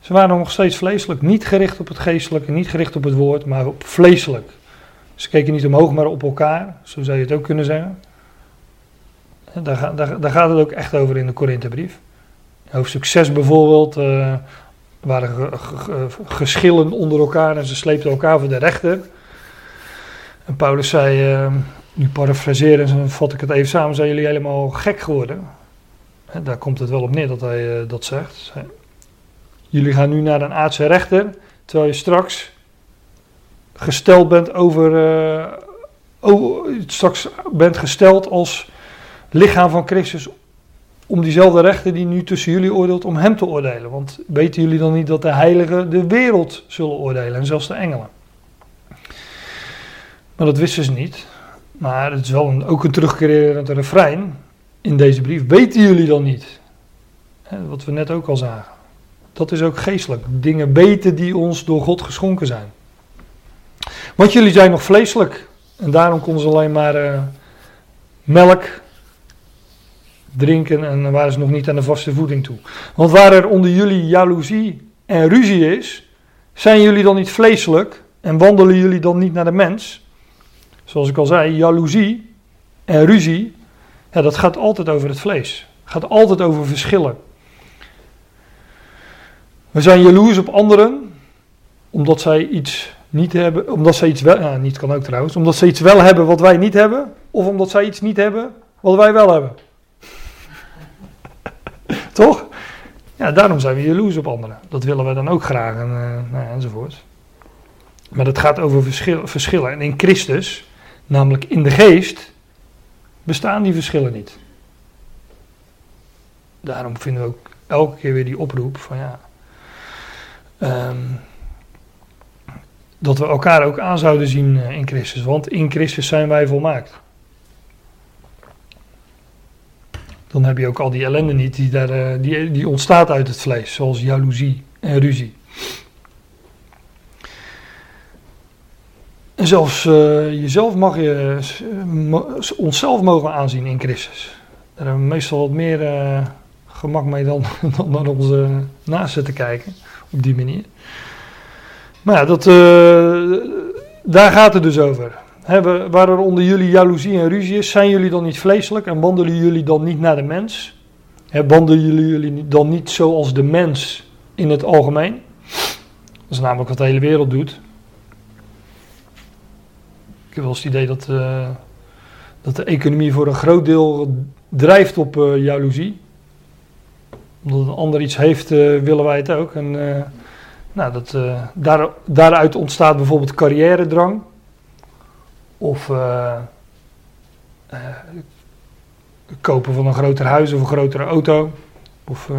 Ze waren nog steeds vleeselijk. Niet gericht op het geestelijke, niet gericht op het woord, maar op vleeselijk. Ze keken niet omhoog, maar op elkaar. Zo zou je het ook kunnen zeggen. Daar, daar, daar gaat het ook echt over in de Korinthebrief. Hoofdstuk 6 bijvoorbeeld. eh waren ge- ge- ge- geschillen onder elkaar en ze sleepten elkaar voor de rechter. En Paulus zei, eh, nu parafraseren vat ik het even samen, zijn jullie helemaal gek geworden? Daar komt het wel op neer dat hij eh, dat zegt. Jullie gaan nu naar een aardse rechter, terwijl je straks gesteld bent over, eh, o- straks bent gesteld als lichaam van Christus om diezelfde rechter die nu tussen jullie oordeelt, om hem te oordelen. Want weten jullie dan niet dat de heiligen de wereld zullen oordelen en zelfs de engelen? Maar dat wisten ze niet. Maar het is wel ook een terugkerend refrein in deze brief. Weten jullie dan niet? Wat we net ook al zagen. Dat is ook geestelijk. Dingen weten die ons door God geschonken zijn. Want jullie zijn nog vleeselijk. En daarom konden ze alleen maar eh, melk drinken en waren ze nog niet aan de vaste voeding toe. Want waar er onder jullie jaloezie en ruzie is, zijn jullie dan niet vleeselijk en wandelen jullie dan niet naar de mens? Zoals ik al zei, jaloezie en ruzie, ja, dat gaat altijd over het vlees. Gaat altijd over verschillen. We zijn jaloers op anderen omdat zij iets niet hebben, omdat zij iets wel, ja, niet kan ook trouwens, omdat zij iets wel hebben wat wij niet hebben, of omdat zij iets niet hebben wat wij wel hebben. Toch? Ja, daarom zijn we jaloers op anderen. Dat willen we dan ook graag en, eh, nou ja, enzovoort. Maar het gaat over verschil, verschillen. En in Christus, namelijk in de geest, bestaan die verschillen niet. Daarom vinden we ook elke keer weer die oproep van ja. ehm, dat we elkaar ook aan zouden zien eh, in Christus. Want in Christus zijn wij volmaakt. dan heb je ook al die ellende niet die, daar, eh, die, die ontstaat uit het vlees, zoals jaloezie en ruzie. En zelfs eh, jezelf mag je eh, onszelf mogen aanzien in Christus. Daar hebben we meestal wat meer eh, gemak mee dan, dan naar onze naasten te kijken. Op die manier. Maar ja, dat, daar gaat het dus over. Hebben, waar er onder jullie jaloezie en ruzie is, zijn jullie dan niet vleeselijk en wandelen jullie dan niet naar de mens? Wandelen jullie, jullie dan niet zoals de mens in het algemeen? Dat is namelijk wat de hele wereld doet. Ik heb wel eens het idee dat, eh, dat de economie voor een groot deel drijft op eh, jaloezie. Omdat een ander iets heeft, eh, willen wij het ook. En, nou, dat, daar, daaruit ontstaat bijvoorbeeld carrièredrang. Of kopen van een groter huis of een grotere auto. Of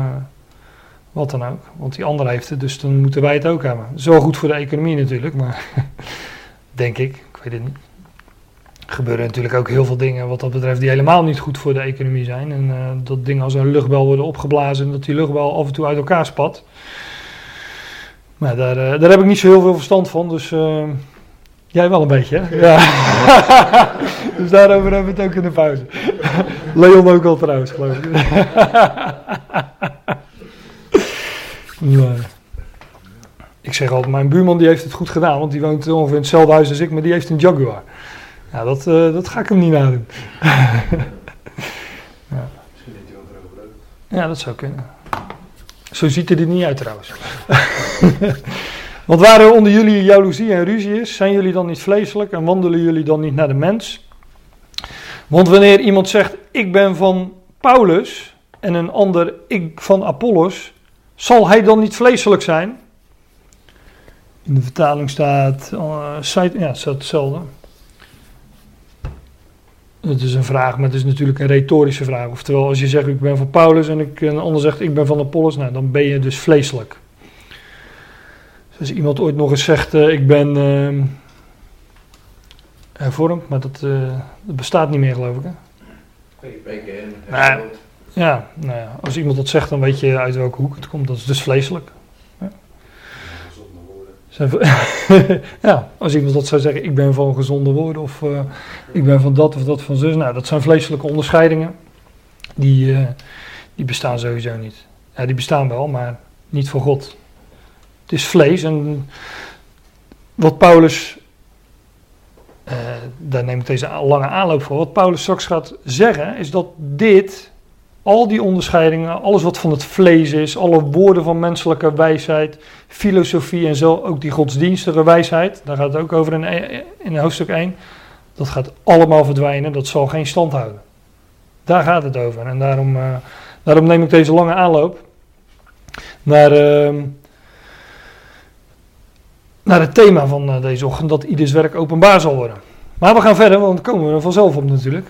wat dan ook. Want die ander heeft het, dus dan moeten wij het ook hebben. Wel goed voor de economie natuurlijk, maar denk ik. Ik weet het niet. Er gebeuren natuurlijk ook heel veel dingen wat dat betreft die helemaal niet goed voor de economie zijn. En eh, dat dingen als een luchtbel worden opgeblazen en dat die luchtbel af en toe uit elkaar spat. Maar daar, eh, daar heb ik niet zo heel veel verstand van, dus eh, jij wel een beetje, hè? Ja. dus daarover hebben we het ook in de pauze. Leon ook al trouwens, geloof ik. Nee. Ik zeg altijd, mijn buurman die heeft het goed gedaan, want die woont ongeveer in hetzelfde huis als ik, maar die heeft een Jaguar. Ja, dat, eh, dat ga ik hem niet nadoen. Misschien heeft hij wel leuk. Ja, dat zou kunnen. Zo ziet het er niet uit trouwens. Want waar er onder jullie jaloezie en ruzie is, zijn jullie dan niet vleeselijk en wandelen jullie dan niet naar de mens? Want wanneer iemand zegt, ik ben van Paulus en een ander, ik van Apollos, zal hij dan niet vleeselijk zijn? In de vertaling staat, eh, site- ja, het staat hetzelfde. Het is een vraag, maar het is natuurlijk een retorische vraag. Oftewel, als je zegt ik ben van Paulus en ik, een ander zegt ik ben van Apollos, nou, dan ben je dus vleeselijk. Dus als iemand ooit nog eens zegt eh, ik ben ehm, hervormd, maar dat, eh, dat bestaat niet meer geloof ik. Hè? Nee. Ja, nou ja, als iemand dat zegt dan weet je uit welke hoek het komt. Dat is dus vleeselijk. Gezonde woorden. Zijn ve- ja, als iemand dat zou zeggen, ik ben van gezonde woorden of eh, ik ben van dat of dat van zus. Nou, dat zijn vleeselijke onderscheidingen. Die, eh, die bestaan sowieso niet. Ja, die bestaan wel, maar niet voor God. Het is vlees en wat Paulus, eh, daar neem ik deze lange aanloop voor, wat Paulus straks gaat zeggen, is dat dit, al die onderscheidingen, alles wat van het vlees is, alle woorden van menselijke wijsheid, filosofie en zo, ook die godsdienstige wijsheid, daar gaat het ook over in, in hoofdstuk 1, dat gaat allemaal verdwijnen, dat zal geen stand houden. Daar gaat het over en daarom, eh, daarom neem ik deze lange aanloop naar, ehm, naar het thema van eh, deze ochtend, dat ieders werk openbaar zal worden. Maar we gaan verder, want dan komen we vanzelf op natuurlijk.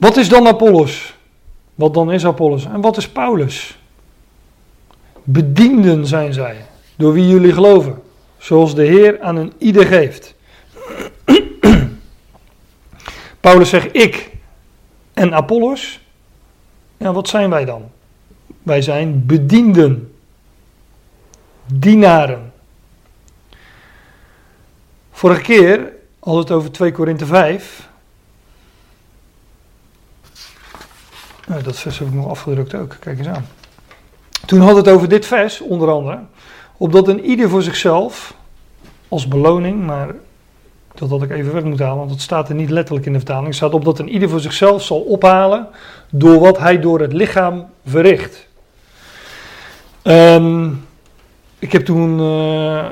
Wat is dan Apollos? Wat dan is Apollos? En wat is Paulus? Bedienden zijn zij, door wie jullie geloven, zoals de Heer aan een ieder geeft. Paulus zegt ik en Apollos. Ja, wat zijn wij dan? Wij zijn bedienden, dienaren. Vorige keer had het over 2 Korinthe 5. Nou, dat vers heb ik nog afgedrukt ook, kijk eens aan. Toen had het over dit vers, onder andere. Opdat een ieder voor zichzelf, als beloning, maar dat had ik even weg moeten halen, want het staat er niet letterlijk in de vertaling. Het staat opdat een ieder voor zichzelf zal ophalen door wat hij door het lichaam verricht. Ehm, ik heb toen eh,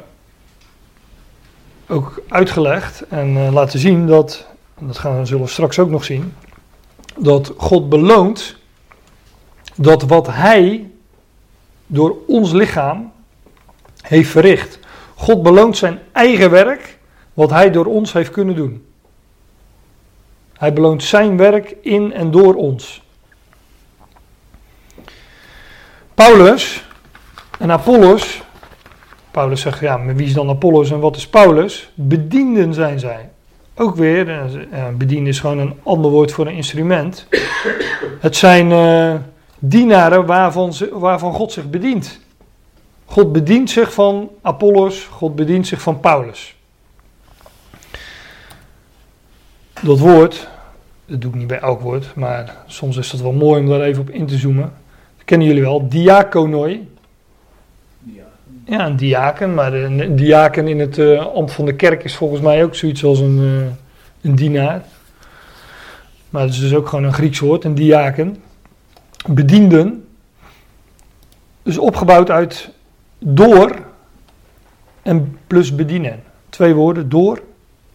ook uitgelegd en eh, laten zien dat, en dat gaan we, zullen we straks ook nog zien, dat God beloont dat wat hij door ons lichaam heeft verricht. God beloont zijn eigen werk, wat hij door ons heeft kunnen doen. Hij beloont zijn werk in en door ons. Paulus en Apollos, Paulus zegt ja, maar wie is dan Apollos en wat is Paulus? Bedienden zijn zij. Ook weer, eh, eh, bedienen is gewoon een ander woord voor een instrument. Het zijn eh, dienaren waarvan, waarvan God zich bedient. God bedient zich van Apollos, God bedient zich van Paulus. Dat woord, dat doe ik niet bij elk woord, maar soms is het wel mooi om daar even op in te zoomen. Dat kennen jullie wel, diakonoi. Ja. Een diaken, maar een, een diaken in het eh, ambt van de kerk is volgens mij ook zoiets als een, eh, een dienaar. Maar het is dus ook gewoon een Grieks woord, een diaken. Bedienden. Dus opgebouwd uit door en plus bedienen. Twee woorden, door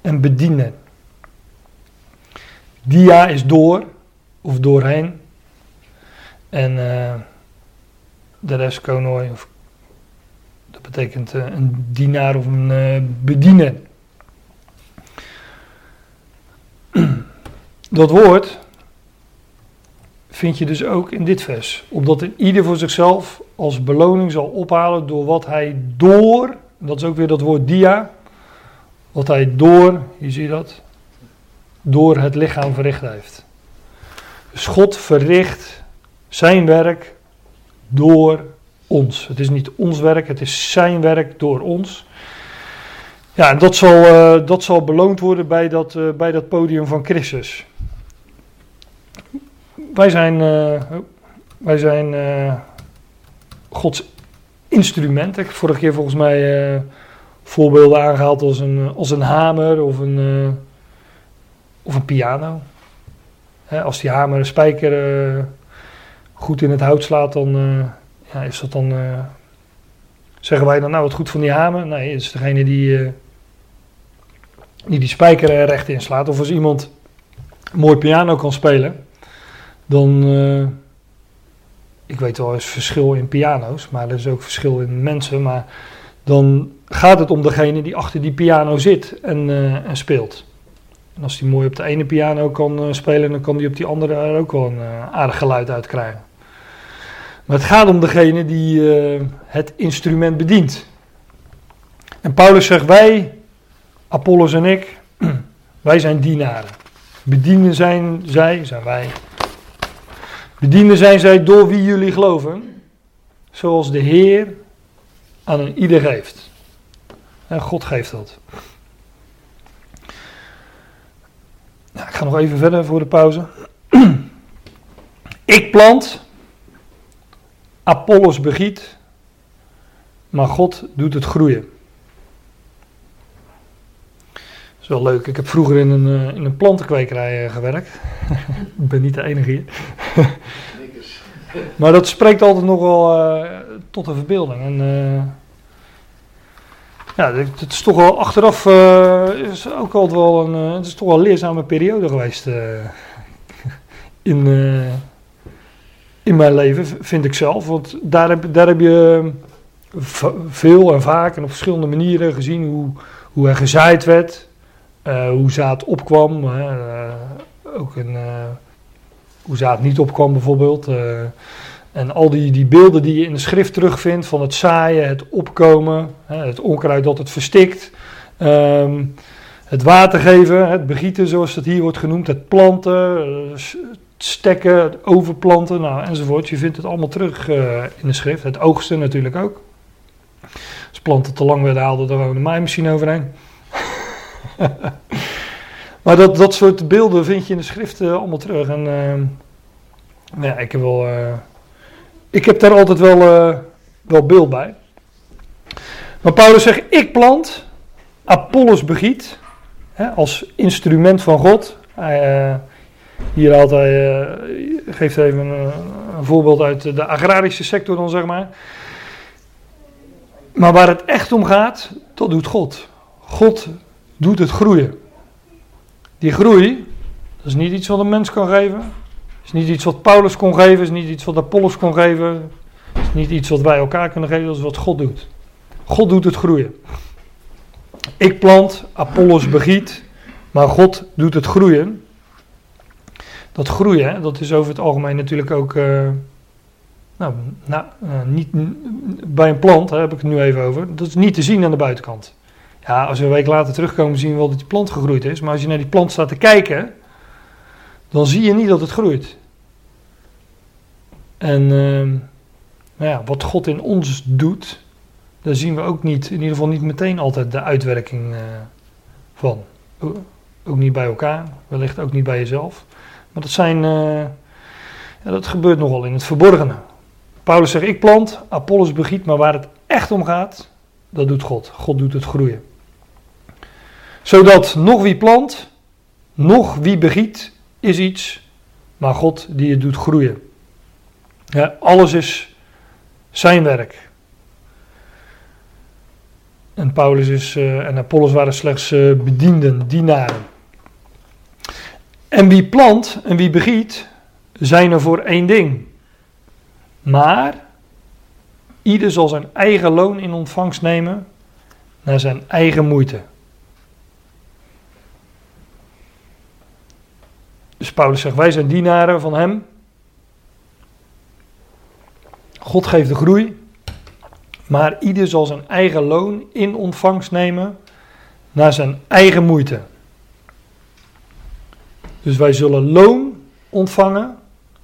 en bedienen. Dia is door of doorheen. En eh, de rest konoi of dat betekent eh, een dienaar of een eh, bediener. Dat woord vind je dus ook in dit vers. Opdat een ieder voor zichzelf als beloning zal ophalen door wat hij door, dat is ook weer dat woord dia, wat hij door, hier zie je dat, door het lichaam verricht heeft. Dus God verricht zijn werk door ons. Het is niet ons werk, het is zijn werk door ons. Ja, en dat zal, eh, dat zal beloond worden bij dat, eh, bij dat podium van Christus. Wij zijn, eh, oh, wij zijn Gods instrument. Ik heb vorige keer volgens mij voorbeelden aangehaald als een, als een hamer of een, of een piano. Hè, als die hamer een spijker goed in het hout slaat, dan is dat dan. eh, zeggen wij dan nou wat goed van die hamer? Nee, het is degene die, eh, die die spijker er recht in slaat. Of als iemand mooi piano kan spelen, dan. eh, ik weet wel, is verschil in piano's, maar er is ook verschil in mensen. Maar dan gaat het om degene die achter die piano zit en, eh, en speelt. En als die mooi op de ene piano kan eh, spelen, dan kan die op die andere er ook wel een eh, aardig geluid uit krijgen. Maar het gaat om degene die eh, het instrument bedient. En Paulus zegt: Wij, Apollos en ik, wij zijn dienaren. Bedienden zijn zij, zijn wij. Bedienden zijn zij door wie jullie geloven, zoals de Heer aan een ieder geeft. En God geeft dat. Nou, ik ga nog even verder voor de pauze. ik plant, Apollos begiet, maar God doet het groeien. Dat is wel leuk. Ik heb vroeger in een, eh, in een plantenkwekerij eh, gewerkt. ik ben niet de enige hier. Maar dat spreekt altijd nog wel eh, tot de verbeelding. En, ja, het is toch wel achteraf eh, is ook altijd wel een, het is toch wel een leerzame periode geweest in, in mijn leven, vind ik zelf. Want daar heb, daar heb je v- veel en vaak en op verschillende manieren gezien hoe, hoe er gezaaid werd, eh, hoe zaad opkwam, eh, ook een, eh, hoe zaad niet opkwam bijvoorbeeld. en al die, die beelden die je in de schrift terugvindt van het zaaien, het opkomen, het onkruid dat het verstikt, ehm, het water geven, het begieten zoals het hier wordt genoemd, het planten, stekken, overplanten nou, enzovoort. Je vindt het allemaal terug eh, in de schrift. Het oogsten natuurlijk ook. Als planten te lang werden, haalde er gewoon een maaimachine overheen. maar dat, dat soort beelden vind je in de schrift eh, allemaal terug. En ehm, ja, ik heb wel... eh, ik heb daar altijd wel, eh, wel beeld bij. Maar Paulus zegt, ik plant, Apollos begiet, hè, als instrument van God. Eh, hier haalt hij, eh, geeft even een, voorbeeld uit de agrarische sector dan zeg maar. Maar waar het echt om gaat, dat doet God. God doet het groeien. Die groei, dat is niet iets wat een mens kan geven. is niet iets wat Paulus kon geven, is niet iets wat Apollos kon geven. is niet iets wat wij elkaar kunnen geven, dat is wat God doet. God doet het groeien. Ik plant, Apollos begiet, maar God doet het groeien. Dat groeien, dat is over het algemeen natuurlijk ook. eh, nou, nou, niet, bij een plant, daar heb ik het nu even over. Dat is niet te zien aan de buitenkant. Ja, als we een week later terugkomen, zien we wel dat die plant gegroeid is. Maar als je naar die plant staat te kijken, dan zie je niet dat het groeit. En ehm, nou ja, wat God in ons doet, daar zien we ook niet, in ieder geval niet meteen altijd de uitwerking eh, van. Ook niet bij elkaar, wellicht ook niet bij jezelf. Maar dat zijn, eh, ja, dat gebeurt nogal in het verborgene. Paulus zegt, ik plant, Apollos begiet, maar waar het echt om gaat, dat doet God. God doet het groeien. Zodat nog wie plant, nog wie begiet, is iets, maar God die het doet groeien. Ja, alles is zijn werk. En Paulus is, eh, en Apollos waren slechts eh, bedienden, dienaren. En wie plant en wie begiet, zijn er voor één ding. Maar ieder zal zijn eigen loon in ontvangst nemen naar zijn eigen moeite. Dus Paulus zegt: Wij zijn dienaren van Hem. God geeft de groei. Maar ieder zal zijn eigen loon in ontvangst nemen naar zijn eigen moeite. Dus wij zullen loon ontvangen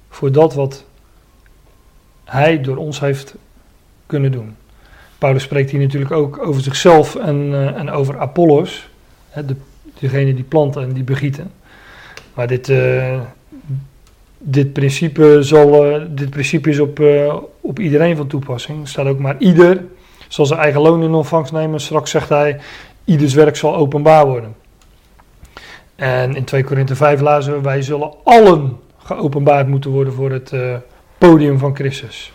voor dat wat hij door ons heeft kunnen doen. Paulus spreekt hier natuurlijk ook over zichzelf en, eh, en over Apollos, hè, de, degene die planten en die begieten. Maar dit, eh, dit, principe, zal, eh, dit principe is op, op iedereen van toepassing. Er staat ook maar ieder zal zijn eigen loon in ontvangst nemen. Straks zegt hij, ieders werk zal openbaar worden. En in 2 Korinthe 5 lazen we, wij zullen allen geopenbaard moeten worden voor het eh, podium van Christus.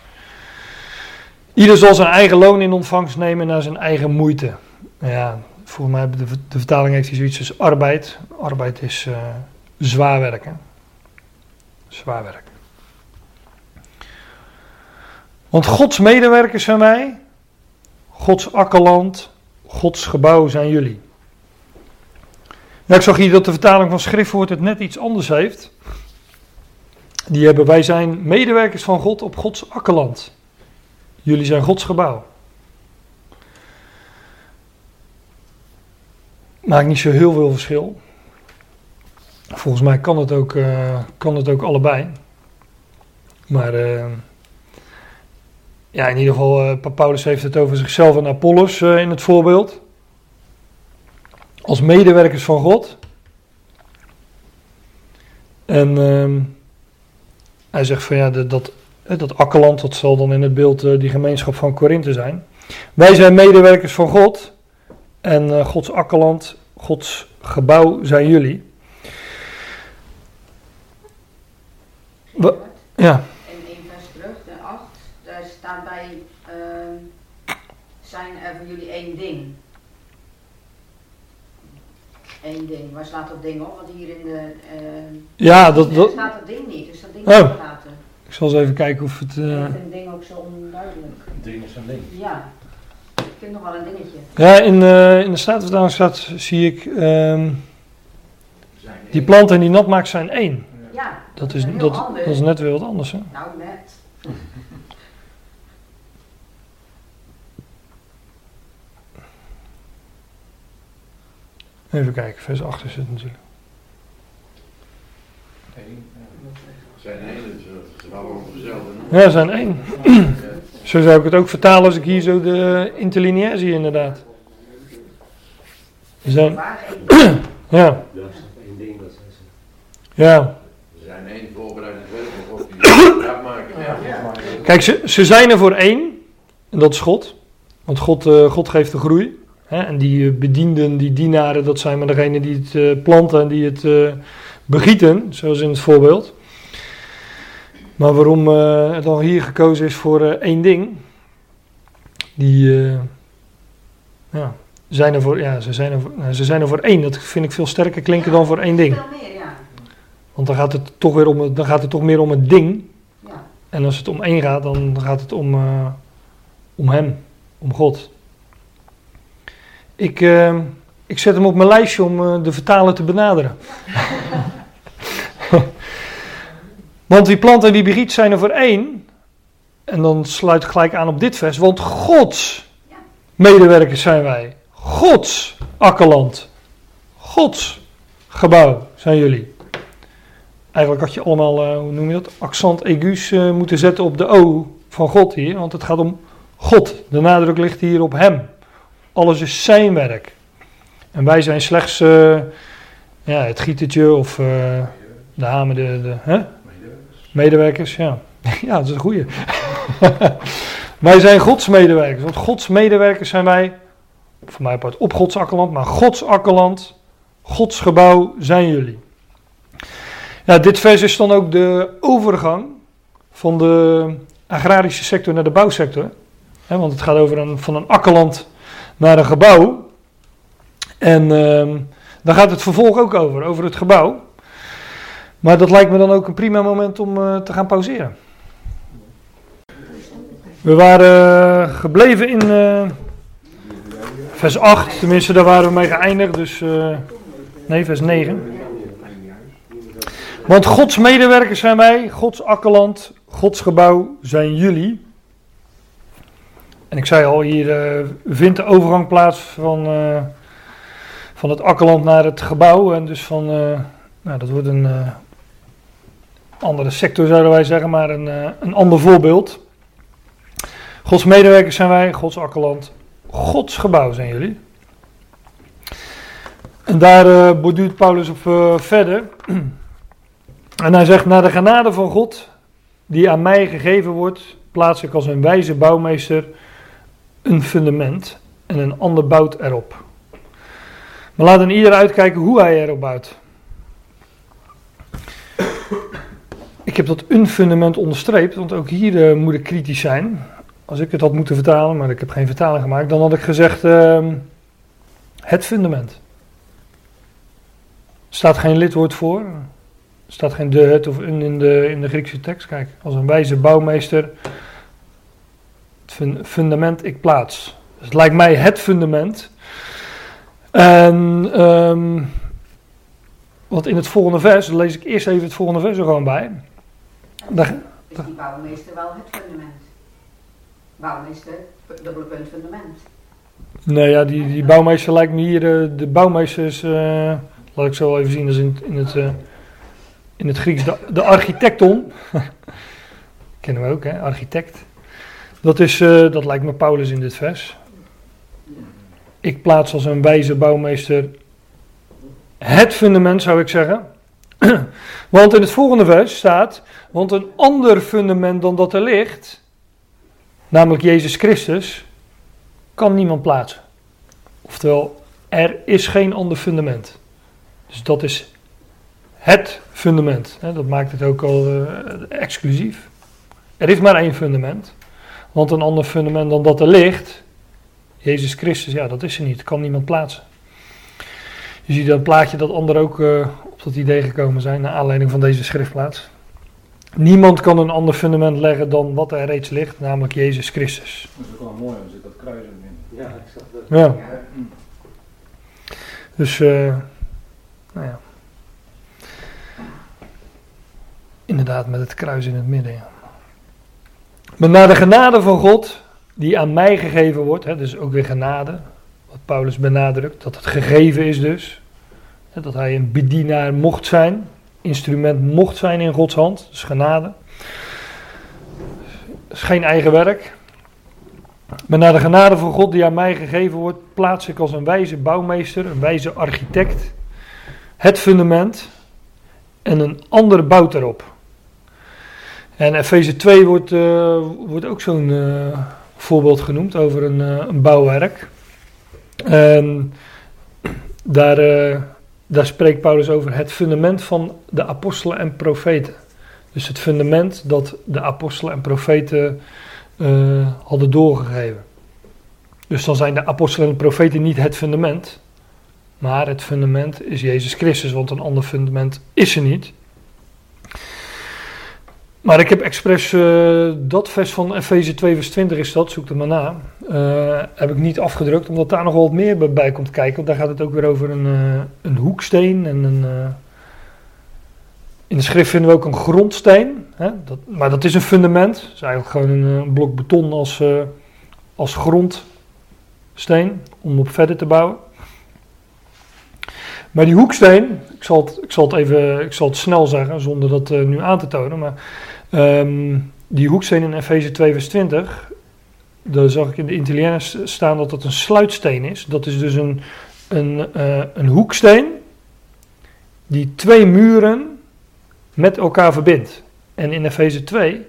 Ieder zal zijn eigen loon in ontvangst nemen naar zijn eigen moeite. Nou Ja, volgens mij de, de vertaling heeft hij zoiets als arbeid. Arbeid is eh, zwaar werken. Zwaar werk. Want Gods medewerkers zijn wij. Gods akkerland, Gods gebouw zijn jullie. Nou, ik zag hier dat de vertaling van schriftwoord het net iets anders heeft. Die hebben wij zijn medewerkers van God op Gods akkerland. Jullie zijn Gods gebouw. Maakt niet zo heel veel verschil. Volgens mij kan het ook, eh, kan het ook allebei. Maar eh, ja, in ieder geval, eh, Paulus heeft het over zichzelf en Apollos in het voorbeeld. Als medewerkers van God. En ehm, hij zegt van ja, dat, dat, dat akkerland, dat zal dan in het beeld eh, die gemeenschap van Korinthe zijn. Wij zijn medewerkers van God. En eh, Gods akkerland, Gods gebouw zijn jullie. Wa- Ja, In één vers terug, de 8, daar staat bij, ehm, zijn er voor jullie één ding. Eén ding, waar slaat dat ding op? Want hier in de, ehm, ja dat, daar dat, staat dat ding niet, dus dat ding Oh. er laten. ik zal eens even kijken of het... eh, Ik vind het ding ook zo onduidelijk. Een ding is een ding. Ja, ik vind nog wel een dingetje. Ja, in, eh, in de Statenvertaling staat, zie ik, ehm, Zijn die planten die nat maakt zijn één. Ja, Dat is, dat, dat is net weer wat anders. Hè? Nou, net. Even kijken, vers 8 is het natuurlijk. Zijn één, dus? Ja, ze zijn één. Zo zou ik het ook vertalen als ik hier zo de interlineair zie inderdaad. Ze zijn, ja, Dat is één ding dat zijn ze. ja. Er zijn één maken. Ja. Kijk, ze, ze zijn er voor één. En dat is God. Want God, eh, God geeft de groei. Hè? En die eh, bedienden, die dienaren, dat zijn maar degenen die het eh, planten en die het eh, begieten. Zoals in het voorbeeld. Maar waarom het dan hier gekozen is voor één ding. Die ja, zijn er voor, ja, ze zijn er voor, nou, ze zijn er voor één. Dat vind ik veel sterker klinken dan voor één ding. Veel meer, ja. Want dan gaat het toch weer om, dan gaat het toch meer om het ding. ja. En als het om één gaat, dan gaat het om, om hem, om God. Ik, eh, ik zet hem op mijn lijstje om eh, de vertaler te benaderen. want wie plant en wie begiet zijn er voor één. En dan sluit ik gelijk aan op dit vers. Want Gods medewerkers zijn wij. Gods akkerland. Gods gebouw zijn jullie. Eigenlijk had je allemaal, eh, hoe noem je dat, accent aigus eh, moeten zetten op de O van God hier. Want het gaat om God. De nadruk ligt hier op Hem. Alles is zijn werk. En wij zijn slechts eh, ja, het gietertje of eh, de hamer, de, hè? medewerkers. Ja. ja, dat is een goeie. wij zijn Gods medewerkers. Want Gods medewerkers zijn wij, voor mij part op Gods akkerland, maar Gods akkerland, Gods gebouw zijn jullie. Ja, dit vers is dan ook de overgang van de agrarische sector naar de bouwsector. Want het gaat over een, van een akkerland naar een gebouw. En ehm, daar gaat het vervolg ook over, over het gebouw. Maar dat lijkt me dan ook een prima moment om eh, te gaan pauzeren. We waren eh, gebleven in eh, vers 8, tenminste daar waren we mee geëindigd, dus nee, vers 9. Want Gods medewerkers zijn wij, Gods akkerland, Gods gebouw zijn jullie. En ik zei al, hier eh, vindt de overgang plaats van, eh, van het akkerland naar het gebouw. En dus van, eh, nou dat wordt een andere sector zouden wij zeggen, maar een, een ander voorbeeld. Gods medewerkers zijn wij, Gods akkerland, Gods gebouw zijn jullie. En daar borduurt Paulus op verder. En hij zegt, naar de genade van God, die aan mij gegeven wordt, plaats ik als een wijze bouwmeester een fundament en een ander bouwt erop. Maar laat een ieder uitkijken hoe hij erop bouwt. Ik heb dat een fundament onderstreept, want ook hier eh, moet ik kritisch zijn. Als ik het had moeten vertalen, maar ik heb geen vertaling gemaakt, dan had ik gezegd ehm, het fundament. Er staat geen lidwoord voor. Er staat geen de, het of een in de, in de Griekse tekst. Kijk, als een wijze bouwmeester. Fun- fundament ik plaats. Dus het lijkt mij het fundament. En want in het volgende vers, dan lees ik eerst even het volgende vers er gewoon bij. Daar, Is die bouwmeester wel het fundament? Bouwmeester, dubbele punt fundament. nee, ja, die, die bouwmeester lijkt me hier. eh, de bouwmeester is. eh, laat ik zo even zien, dat is in, in, het, eh, in het Grieks. De, de architecton. Kennen we ook, hè? Architect. Dat, is, eh, dat lijkt me Paulus in dit vers. Ik plaats als een wijze bouwmeester het fundament, zou ik zeggen. Want in het volgende vers staat: Want een ander fundament dan dat er ligt, namelijk Jezus Christus, kan niemand plaatsen. Oftewel, er is geen ander fundament. Dus dat is het fundament. Dat maakt het ook al eh, exclusief. Er is maar één fundament. Want een ander fundament dan dat er ligt, Jezus Christus, ja, dat is er niet. Kan niemand plaatsen. Je ziet dat plaatje dat anderen ook eh, op dat idee gekomen zijn, naar aanleiding van deze schriftplaats. Niemand kan een ander fundament leggen dan wat er reeds ligt, namelijk Jezus Christus. Dat is ook wel mooi, dan zit dat kruis in het midden. Ja, ik zag dat. Ja. Dus, eh, nou ja. Inderdaad, met het kruis in het midden. Ja. Maar naar de genade van God, die aan mij gegeven wordt, hè, dus ook weer genade, wat Paulus benadrukt, dat het gegeven is dus. Hè, dat hij een bedienaar mocht zijn, instrument mocht zijn in Gods hand, dus genade. Dat is geen eigen werk. Maar naar de genade van God die aan mij gegeven wordt, plaats ik als een wijze bouwmeester, een wijze architect, het fundament en een ander bouwt erop. En Efeze 2 wordt, eh, wordt ook zo'n eh, voorbeeld genoemd over een, eh, een bouwwerk. Daar, daar spreekt Paulus over het fundament van de apostelen en profeten. Dus het fundament dat de apostelen en profeten hadden doorgegeven. Dus dan zijn de apostelen en profeten niet het fundament, maar het fundament is Jezus Christus, want een ander fundament is er niet. Maar ik heb expres eh, dat vers van Efeze 2 vers 20 is dat, zoek het maar na, eh, heb ik niet afgedrukt, omdat daar nog wel wat meer bij- komt kijken. Want daar gaat het ook weer over een, eh, een hoeksteen en een... in de schrift vinden we ook een grondsteen, hè? Dat, maar dat is een fundament. Dat is eigenlijk gewoon een, eh, blok beton als, als grondsteen om op verder te bouwen. Maar die hoeksteen, ik zal het, ik zal het even ik zal het snel zeggen zonder dat nu aan te tonen. Maar ehm, die hoeksteen in Efeze 2 vers 20, daar zag ik in de Italiaans staan dat dat een sluitsteen is. Dat is dus een, een, eh, een hoeksteen die twee muren met elkaar verbindt. En in Efeze 2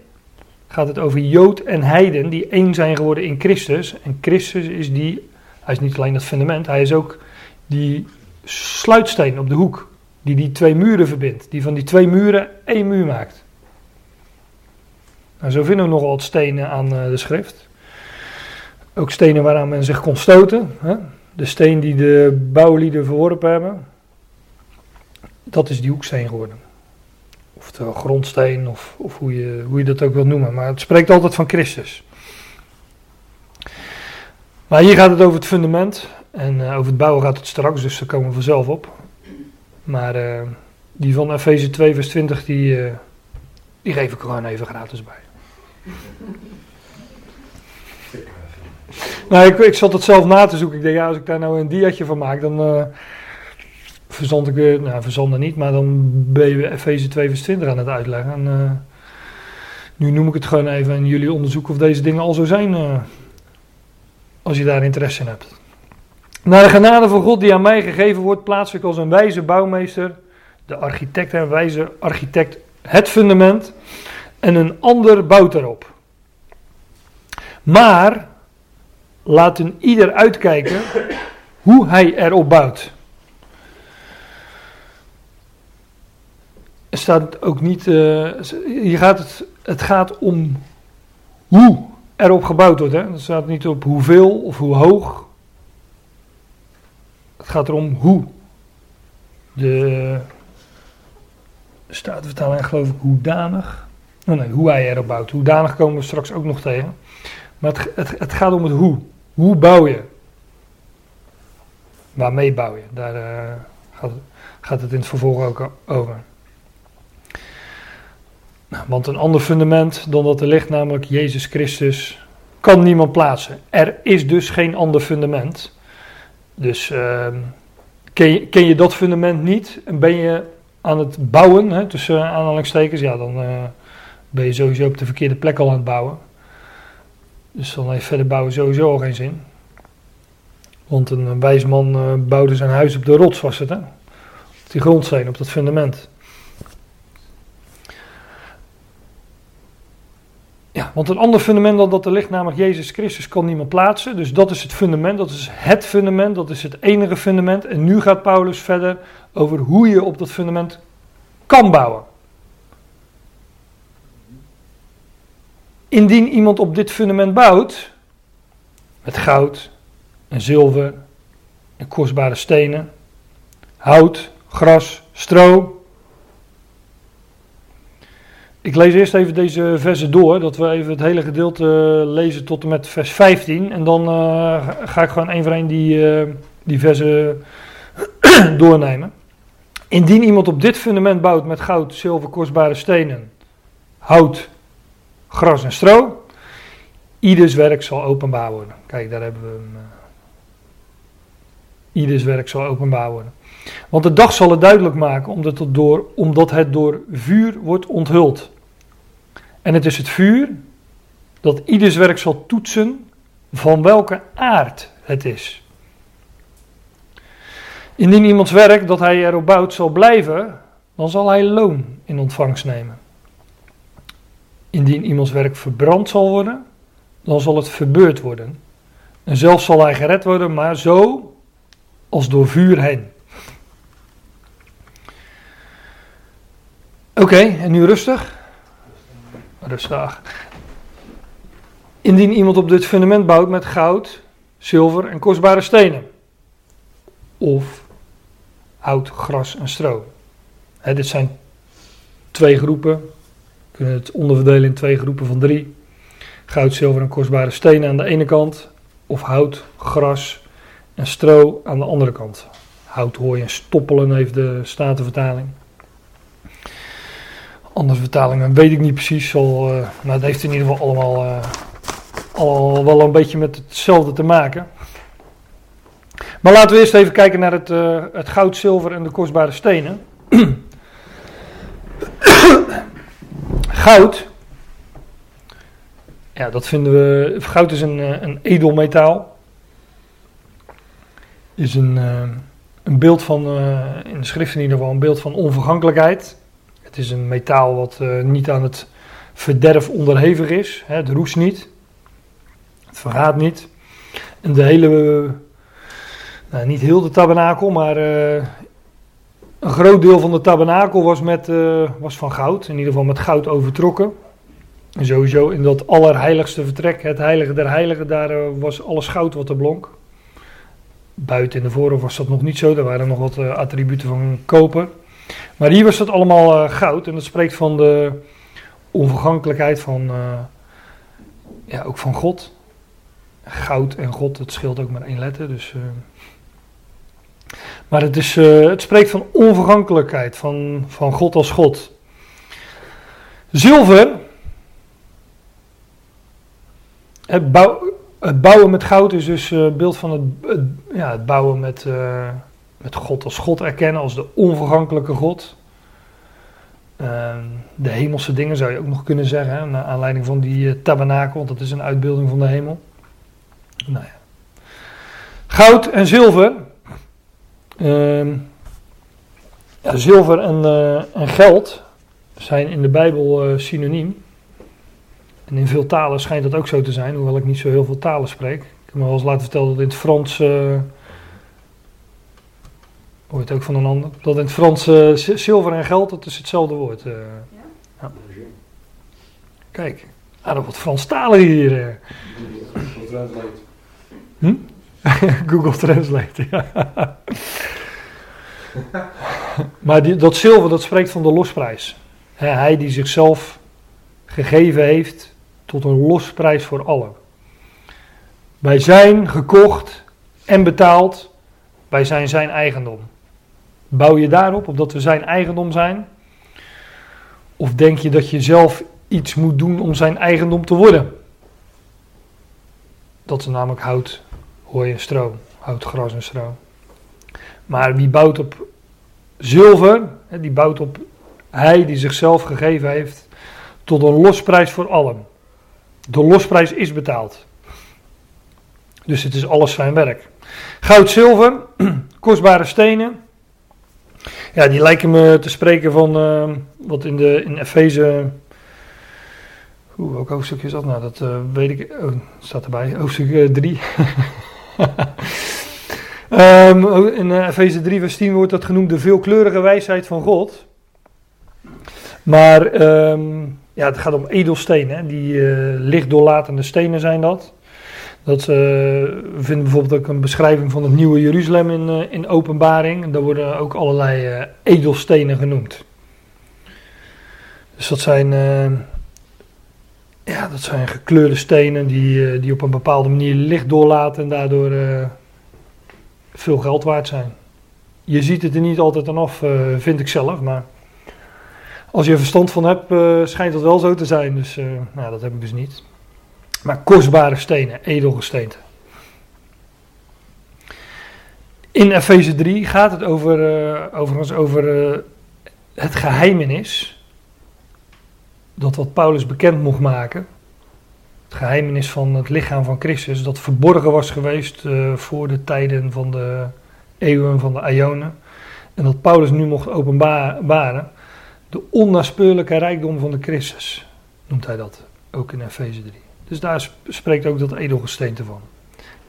gaat het over Jood en Heiden die één zijn geworden in Christus. En Christus is die, hij is niet alleen het fundament, hij is ook die sluitsteen op de hoek. Die die twee muren verbindt. Die van die twee muren één muur maakt. Nou, zo vinden we nogal wat stenen aan eh, de schrift. Ook stenen waaraan men zich kon stoten. Hè? De steen die de bouwlieden verworpen hebben. Dat is die hoeksteen geworden. Oftewel grondsteen, of, of hoe, je, hoe je dat ook wilt noemen. Maar het spreekt altijd van Christus. Maar hier gaat het over het fundament. En uh, over het bouwen gaat het straks, dus daar komen we vanzelf op. Maar uh, die van Efeze 2 vers 20, die, die geef ik gewoon even gratis bij. Nou, ik, ik zat het zelf na te zoeken. Ik denk, ja, als ik daar nou een diatje van maak, dan verzond ik weer, nou verzonde niet, maar dan ben je Efeze 2 vers 20 aan het uitleggen. En, nu noem ik het gewoon even en jullie onderzoeken of deze dingen al zo zijn, als je daar interesse in hebt. Naar de genade van God die aan mij gegeven wordt, plaats ik als een wijze bouwmeester, de architect en wijze architect, het fundament en een ander bouwt erop. Maar laat een ieder uitkijken hoe hij erop bouwt. Er staat ook niet, uh, hier gaat het, het gaat om hoe erop gebouwd wordt. Hè? Het staat niet op hoeveel of hoe hoog het gaat erom hoe. De Statenvertaling geloof ik hoedanig. Nee, hoe hij erop bouwt. Hoedanig komen we straks ook nog tegen. Maar het, het, het gaat om het hoe. Hoe bouw je? Waarmee bouw je? Daar uh, gaat, gaat, het in het vervolg ook over. Nou, want een ander fundament dan dat er ligt, namelijk Jezus Christus, kan niemand plaatsen. Er is dus geen ander fundament. Dus uh, ken, je, ken je dat fundament niet en ben je aan het bouwen, hè, tussen aanhalingstekens, ja, dan uh, ben je sowieso op de verkeerde plek al aan het bouwen. Dus dan heeft verder bouwen sowieso al geen zin. Want een wijs man uh, bouwde zijn huis op de rots, was het hè? Op die grondsteen, op dat fundament. Ja, want een ander fundament dan dat er ligt, namelijk Jezus Christus, kan niemand plaatsen. Dus dat is het fundament, dat is het fundament, dat is het enige fundament. En nu gaat Paulus verder over hoe je op dat fundament kan bouwen. Indien iemand op dit fundament bouwt, met goud en zilver en kostbare stenen, hout, gras, stro, ik lees eerst even deze versen door, dat we even het hele gedeelte lezen tot en met vers 15. En dan uh, ga ik gewoon één voor één die, uh, die versen doornemen. Indien iemand op dit fundament bouwt met goud, zilver, kostbare stenen, hout, gras en stro, ieders werk zal openbaar worden. Kijk, daar hebben we hem. Uh, ieders werk zal openbaar worden. Want de dag zal het duidelijk maken, omdat het door, omdat het door vuur wordt onthuld. En het is het vuur dat ieders werk zal toetsen van welke aard het is. Indien iemands werk dat hij erop bouwt zal blijven, dan zal hij loon in ontvangst nemen. Indien iemands werk verbrand zal worden, dan zal het verbeurd worden. En zelfs zal hij gered worden, maar zo als door vuur heen. Oké, en nu rustig rustig. Indien iemand op dit fundament bouwt met goud, zilver en kostbare stenen. Of hout, gras en stro. dit zijn twee groepen. Kunnen het onderverdelen in twee groepen van drie. Goud, zilver en kostbare stenen aan de ene kant. Of hout, gras en stro aan de andere kant. Hout, hooi en stoppelen heeft de Statenvertaling. Andere vertalingen weet ik niet precies. Uh, maar het heeft in ieder geval allemaal uh, al wel een beetje met hetzelfde te maken. Maar laten we eerst even kijken naar het, eh, het goud, zilver en de kostbare stenen. Goud. Ja, dat vinden we. Goud is een, eh, een edelmetaal. Is een, eh, een beeld van, eh, in de schrift in ieder geval, een beeld van onvergankelijkheid. Het is een metaal wat niet aan het verderf onderhevig is. Het roest niet. Het vergaat niet. En de hele, nou, niet heel de tabernakel, maar een groot deel van de tabernakel was, met, eh, was van goud. In ieder geval met goud overtrokken. En sowieso in dat allerheiligste vertrek, het heilige der heiligen, daar eh, was alles goud wat er blonk. Buiten in de voorhof was dat nog niet zo, daar waren nog wat eh, attributen van koper. Maar hier was dat allemaal goud en dat spreekt van de onvergankelijkheid van, ja, ook van God. Goud en God, dat scheelt ook maar één letter. Dus. Maar het, is, eh, het spreekt van onvergankelijkheid, van, van God als God. Zilver, het, bouw, het bouwen met goud is dus eh, beeld van het, ja, het bouwen met, eh, met God als God erkennen, als de onvergankelijke God. Ehm, de hemelse dingen zou je ook nog kunnen zeggen, hè, naar aanleiding van die tabernakel, want dat is een uitbeelding van de hemel. Nou ja. Goud en zilver. Ehm, ja, zilver en, eh, en geld zijn in de Bijbel eh, synoniem. En in veel talen schijnt dat ook zo te zijn, hoewel ik niet zo heel veel talen spreek. Ik heb me wel eens laten vertellen dat in het Frans. eh hoor je het ook van een ander? Dat in het Frans eh, zi- zilver en geld, dat is hetzelfde woord. eh. Ja. Kijk, aardig wat Franstalen hier. eh. Hm? Google Translate, maar dat zilver, dat spreekt van de losprijs. Hè, hij die zichzelf gegeven heeft tot een losprijs voor allen. Wij zijn gekocht en betaald, wij zijn zijn eigendom. Bouw je daarop, op dat we zijn eigendom zijn? Of denk je dat je zelf iets moet doen om zijn eigendom te worden? Dat is namelijk hout, hooi en stro. Hout, gras en stro. Maar wie bouwt op zilver, die bouwt op hij die zichzelf gegeven heeft tot een losprijs voor allen. De losprijs is betaald. Dus het is alles zijn werk. Goud, zilver, kostbare stenen. Ja, die lijken me te spreken van eh, wat in, de, in Efeze. Oeh, welk hoofdstuk is dat nou? Dat eh, weet ik. Oh, staat erbij. Hoofdstuk 3. in eh, Efeze 3, vers 10 wordt dat genoemd de veelkleurige wijsheid van God. Maar ehm, ja, het gaat om edelstenen. Die eh, lichtdoorlatende stenen zijn dat. Dat eh, we vinden bijvoorbeeld ook een beschrijving van het nieuwe Jeruzalem in, in openbaring. En daar worden ook allerlei edelstenen genoemd. Dus dat zijn, ja, dat zijn gekleurde stenen die, eh, die op een bepaalde manier licht doorlaten en daardoor eh, veel geld waard zijn. Je ziet het er niet altijd aan af, eh, vind ik zelf, maar als je er verstand van hebt, schijnt dat wel zo te zijn. Dus nou, dat heb ik dus niet. Maar kostbare stenen, edelgesteenten. In Efeze 3 gaat het over, overigens over het geheimenis. Dat wat Paulus bekend mocht maken. Het geheimenis van het lichaam van Christus. Dat verborgen was geweest eh, voor de tijden van de eeuwen van de Ionen. En dat Paulus nu mocht openbaren. De onnaspeurlijke rijkdom van de Christus. Noemt hij dat. Ook in Efeze 3. Dus daar sp- spreekt ook dat edelgesteente van.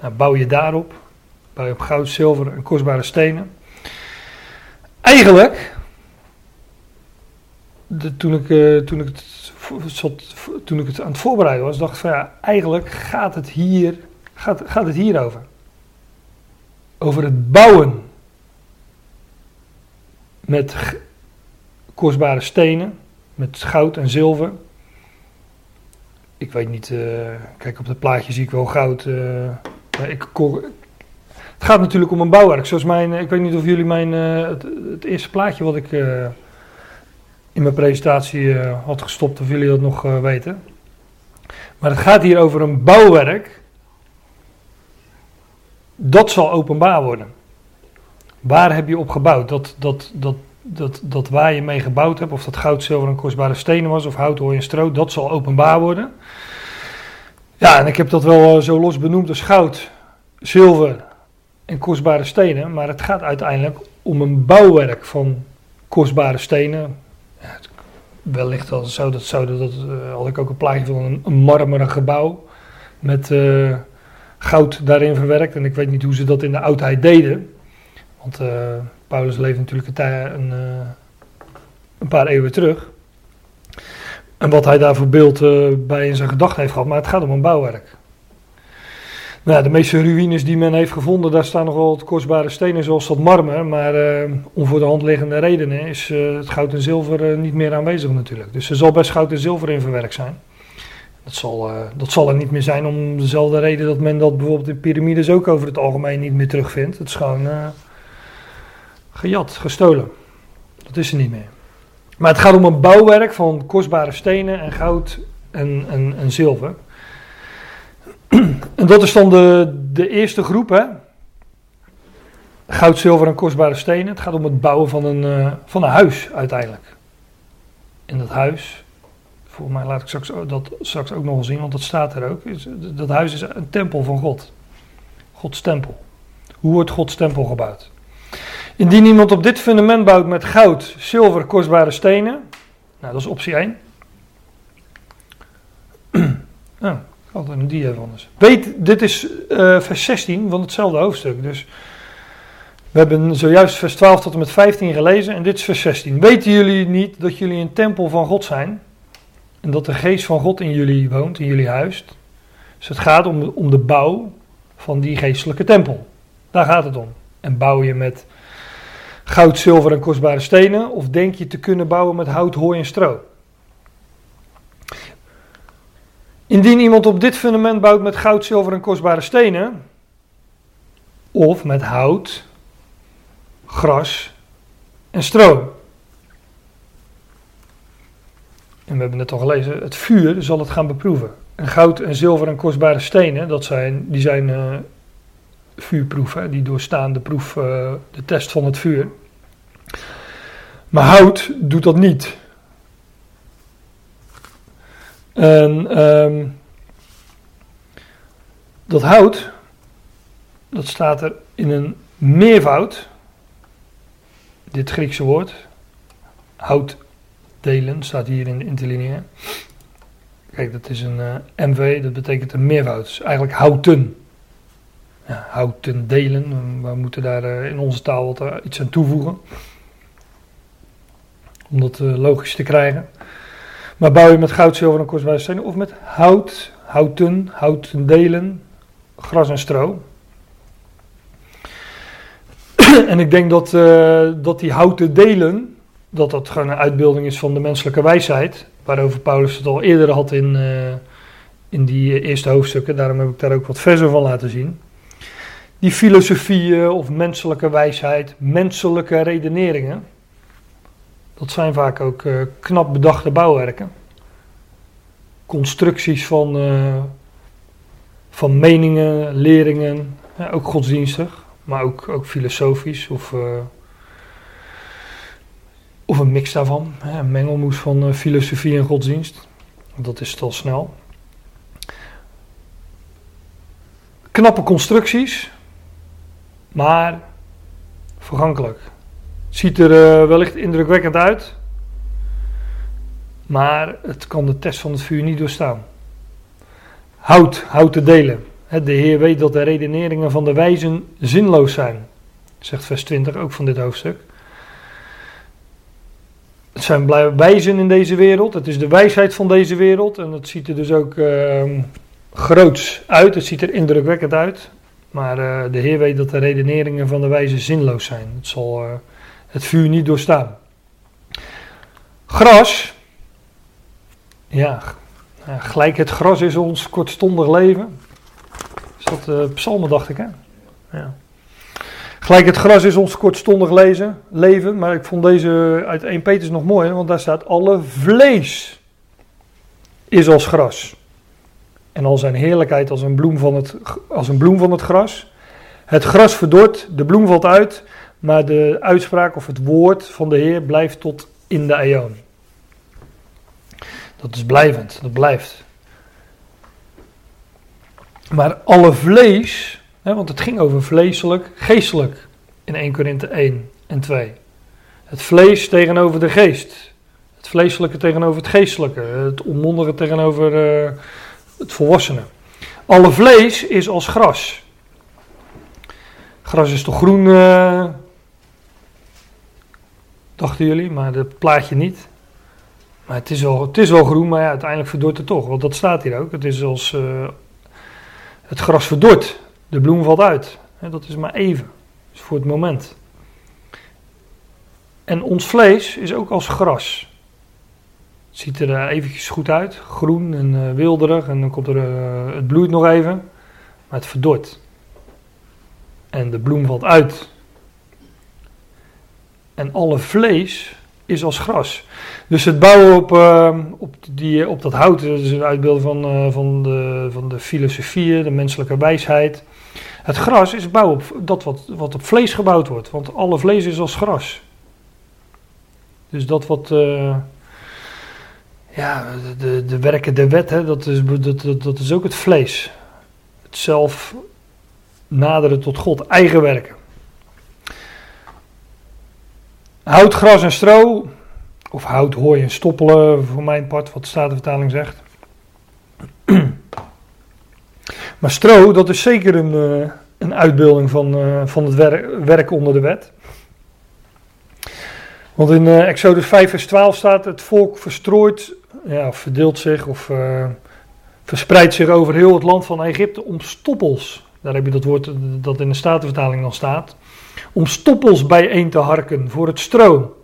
Nou, bouw je daarop. Bouw je op goud, zilver en kostbare stenen. Eigenlijk, toen, ik, eh, toen, ik het, toen ik het aan het voorbereiden was, dacht ik van ja, eigenlijk gaat het hier, gaat, gaat het hier over. Over het bouwen met kostbare stenen, met goud en zilver. Ik weet niet, eh, kijk op het plaatje zie ik wel goud. maar ik, het gaat natuurlijk om een bouwwerk. Zoals mijn, ik weet niet of jullie mijn, het, het eerste plaatje wat ik in mijn presentatie eh, had gestopt, of jullie dat nog eh, weten. Maar het gaat hier over een bouwwerk. dat zal openbaar worden. Waar heb je op gebouwd? Dat, dat, dat, dat, dat waar je mee gebouwd hebt, of dat goud, zilver en kostbare stenen was, of hout, hooi en stro, dat zal openbaar worden. Ja, en ik heb dat wel eh, zo los benoemd als goud, zilver en kostbare stenen, maar het gaat uiteindelijk om een bouwwerk van kostbare stenen. Ja, wellicht al zou dat, zou dat, eh, had ik ook een plaatje van een, marmeren gebouw met eh, goud daarin verwerkt. En ik weet niet hoe ze dat in de oudheid deden. Want eh, Paulus leeft natuurlijk een, een, paar eeuwen terug. En wat hij daar voor beeld bij in zijn gedachten heeft gehad. Maar het gaat om een bouwwerk. Nou, de meeste ruïnes die men heeft gevonden, daar staan nog wel wat kostbare stenen zoals dat marmer. Maar eh, om voor de hand liggende redenen is eh, het goud en zilver eh, niet meer aanwezig natuurlijk. Dus er zal best goud en zilver in verwerkt zijn. Dat zal, dat zal er niet meer zijn om dezelfde reden dat men dat bijvoorbeeld in piramides ook over het algemeen niet meer terugvindt. Het is gewoon gejat, gestolen. Dat is er niet meer. Maar het gaat om een bouwwerk van kostbare stenen en goud en, en, en zilver. En dat is dan de, de eerste groep, hè? Goud, zilver en kostbare stenen. Het gaat om het bouwen van een, eh, van een huis uiteindelijk. En dat huis, volgens mij laat ik straks, dat straks ook nog wel zien, want dat staat er ook. Dat huis is een tempel van God. Gods tempel. Hoe wordt Gods tempel gebouwd? Indien iemand op dit fundament bouwt met goud, zilver, kostbare stenen. Nou, dat is optie 1. oh, ik van. Dus. Weet, dit is eh, vers 16 van hetzelfde hoofdstuk. Dus we hebben zojuist vers 12 tot en met 15 gelezen en dit is vers 16. Weten jullie niet dat jullie een tempel van God zijn? En dat de geest van God in jullie woont, in jullie huist? Dus het gaat om de bouw van die geestelijke tempel. Daar gaat het om. En bouw je met goud, zilver en kostbare stenen? Of denk je te kunnen bouwen met hout, hooi en stro? Indien iemand op dit fundament bouwt met goud, zilver en kostbare stenen, of met hout, gras en stro. En we hebben net al gelezen, het vuur zal het gaan beproeven. En goud en zilver en kostbare stenen, dat zijn, die zijn eh, vuurproef, hè, die doorstaan de proef, eh, de test van het vuur. Maar hout doet dat niet. En ehm, dat hout, dat staat er in een meervoud. Dit Griekse woord, houtdelen, staat hier in de interlineair. Kijk, dat is een eh, MV, dat betekent een meervoud. Dus eigenlijk houten. Ja, houten delen, we moeten daar eh, in onze taal wat, eh, iets aan toevoegen. Om dat logisch te krijgen. Maar bouw je met goud, zilver en kostbare stenen of met hout, houten, houten delen, gras en stro. en ik denk dat, eh, dat die houten delen, dat dat gewoon een uitbeelding is van de menselijke wijsheid. Waarover Paulus het al eerder had in, eh, in die eerste hoofdstukken. Daarom heb ik daar ook wat versen van laten zien. Die filosofieën of menselijke wijsheid, menselijke redeneringen. Dat zijn vaak ook eh, knap bedachte bouwwerken. Constructies van, eh, van meningen, leringen, ook godsdienstig, maar ook, ook filosofisch of, eh, of een mix daarvan. Hè, een mengelmoes van filosofie en godsdienst. Dat is het al snel. Knappe constructies, maar vergankelijk. Ziet er eh, wellicht indrukwekkend uit, maar het kan de test van het vuur niet doorstaan. Hout, hout te delen. De Heer weet dat de redeneringen van de wijzen zinloos zijn, zegt vers 20 ook van dit hoofdstuk. Het zijn wijzen in deze wereld, het is de wijsheid van deze wereld en het ziet er dus ook ehm, groots uit, het ziet er indrukwekkend uit. Maar eh, de Heer weet dat de redeneringen van de wijzen zinloos zijn. Het zal eh, het vuur niet doorstaan. Gras, ja, gelijk het gras is ons kortstondig leven. Is dat eh psalmen, dacht ik, hè? Ja. Gelijk het gras is ons kortstondig leven, maar ik vond deze uit 1 Petrus nog mooi, want daar staat alle vlees is als gras. En al zijn heerlijkheid als een bloem van het, als een bloem van het gras. Het gras verdort, de bloem valt uit, maar de uitspraak of het woord van de Heer blijft tot in de eeuwen. Dat is blijvend, dat blijft. Maar alle vlees, hè, want het ging over vleeselijk, geestelijk in 1 Korinthe 1 en 2. Het vlees tegenover de geest. Het vleeselijke tegenover het geestelijke. Het onmondige tegenover uh, het volwassene. Alle vlees is als gras. Gras is toch groen, uh, dachten jullie, maar dat plaatje niet. Maar het is wel, het is wel groen, maar ja, uiteindelijk verdort het toch. Want dat staat hier ook. Het is als uh, het gras verdort. De bloem valt uit. dat is maar even. Is voor het moment. En ons vlees is ook als gras. Het ziet er uh, eventjes goed uit. Groen en uh, wilderig. En dan komt er, het bloeit nog even. Maar het verdort. En de bloem valt uit. En alle vlees is als gras. Dus het bouwen op, uh, op, die, op dat hout, is een uitbeelding van, uh, van, de, van de filosofie, de menselijke wijsheid. Het gras is bouwen op dat wat, wat op vlees gebouwd wordt, want alle vlees is als gras. Dus dat wat, uh, ja, de, de werken der wet, dat, is, dat, dat, dat is ook het vlees. Het zelf naderen tot God, eigen werken. Hout, gras en stro, of hout, hooi en stoppelen, voor mijn part, wat de Statenvertaling zegt. maar stro, dat is zeker een, uh, een uitbeelding van, uh, van het wer werk onder de wet. Want in uh, Exodus 5 vers 12 staat, het volk verstrooit, ja, verdeelt zich of verspreidt zich over heel het land van Egypte om stoppels. Daar heb je dat woord dat in de Statenvertaling dan staat om stoppels bijeen te harken voor het stro.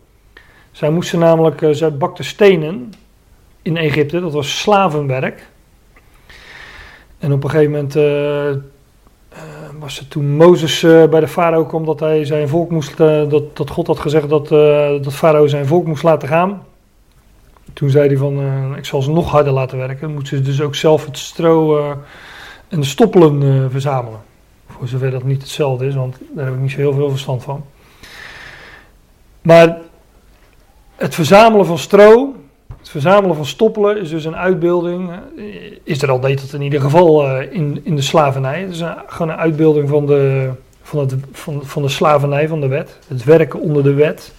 Zij moesten namelijk, uh, zij bakten stenen in Egypte, dat was slavenwerk. En op een gegeven moment uh, uh, was het toen Mozes bij de farao kwam dat hij zijn volk moest, dat, dat God had gezegd dat, dat farao zijn volk moest laten gaan. Toen zei hij van, ik zal ze nog harder laten werken. Dan moeten ze dus ook zelf het stro en de stoppelen verzamelen. Voor zover dat niet hetzelfde is, want daar heb ik niet zo heel veel verstand van. Maar het verzamelen van stro, het verzamelen van stoppelen is dus een uitbeelding. Israël deed dat in ieder geval uh, in, in de slavernij. Het is een, gewoon een uitbeelding van de, van, het, van, van de slavernij, van de wet. Het werken onder de wet.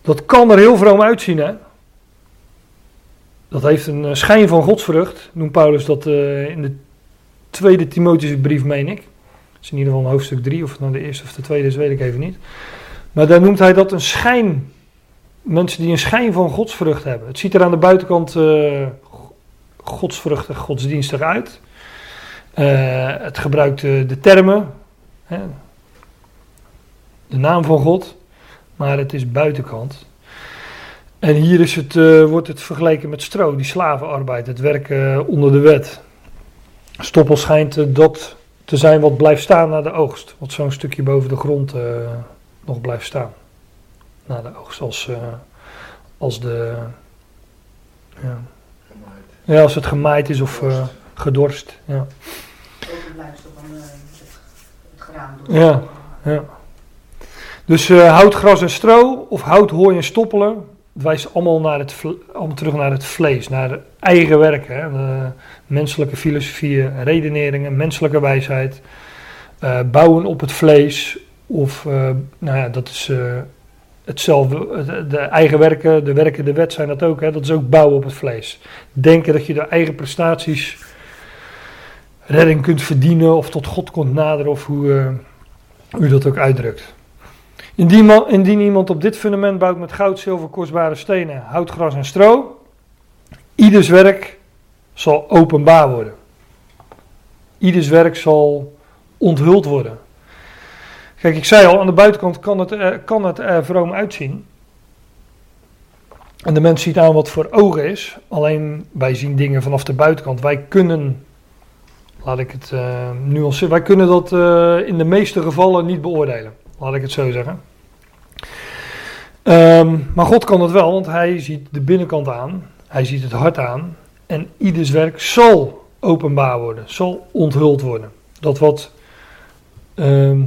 Dat kan er heel vroom uitzien, hè. Dat heeft een eh, schijn van godsvrucht, noemt Paulus dat in de tweede Timotheus brief, meen ik. Dat is in ieder geval hoofdstuk 3, of het nou de eerste of de tweede is, weet ik even niet. Maar daar noemt hij dat een schijn. Mensen die een schijn van godsvrucht hebben. Het ziet er aan de buitenkant uh, godsvruchtig, godsdienstig uit. Uh, het gebruikt uh, de termen, hè, de naam van God, maar het is buitenkant. En hier is het, wordt het vergeleken met stro, die slavenarbeid, het werken onder de wet. Stoppel schijnt dat te zijn wat blijft staan na de oogst. Wat zo'n stukje boven de grond uh, nog blijft staan. Na de oogst. Als, uh, als de. Ja. ja, als het gemaaid is of uh, gedorst. Ja. Ja, ja. Dus hout, gras en stro, of hout, hooi en stoppelen. Het wijst allemaal, naar het, allemaal terug naar het vlees, naar eigen werk. Menselijke filosofieën, redeneringen, menselijke wijsheid. Uh, bouwen op het vlees. Of, uh, nou ja, dat is uh, hetzelfde. De, de, eigen werken, de werken, de wet zijn dat ook. Hè? Dat is ook bouwen op het vlees. Denken dat je door eigen prestaties redding kunt verdienen. Of tot God kunt naderen. Of hoe u dat ook uitdrukt. Indien, indien, iemand op dit fundament bouwt met goud, zilver, kostbare stenen, hout, gras en stro, ieders werk zal openbaar worden. Ieders werk zal onthuld worden. Kijk, ik zei al, aan de buitenkant kan het, kan het vroom uitzien. En de mens ziet aan wat voor ogen is. Alleen wij zien dingen vanaf de buitenkant. Wij kunnen, laat ik het uh, nuanceren, wij kunnen dat uh, in de meeste gevallen niet beoordelen. Laat ik het zo zeggen. Um, maar God kan het wel, want hij ziet de binnenkant aan. Hij ziet het hart aan. En ieders werk zal openbaar worden, zal onthuld worden. Dat wat ehm,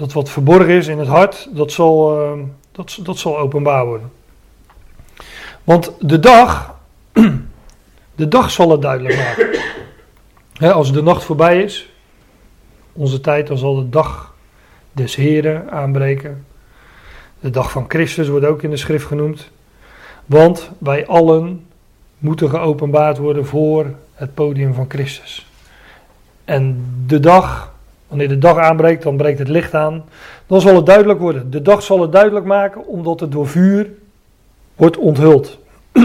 dat wat verborgen is in het hart, dat zal, ehm, dat, dat zal openbaar worden. Want de dag, de dag zal het duidelijk maken. Als de nacht voorbij is, onze tijd, dan zal de dag des Heren aanbreken. De dag van Christus wordt ook in de schrift genoemd. Want wij allen moeten geopenbaard worden voor het podium van Christus. En de dag, wanneer de dag aanbreekt, dan breekt het licht aan. Dan zal het duidelijk worden. De dag zal het duidelijk maken, omdat het door vuur wordt onthuld.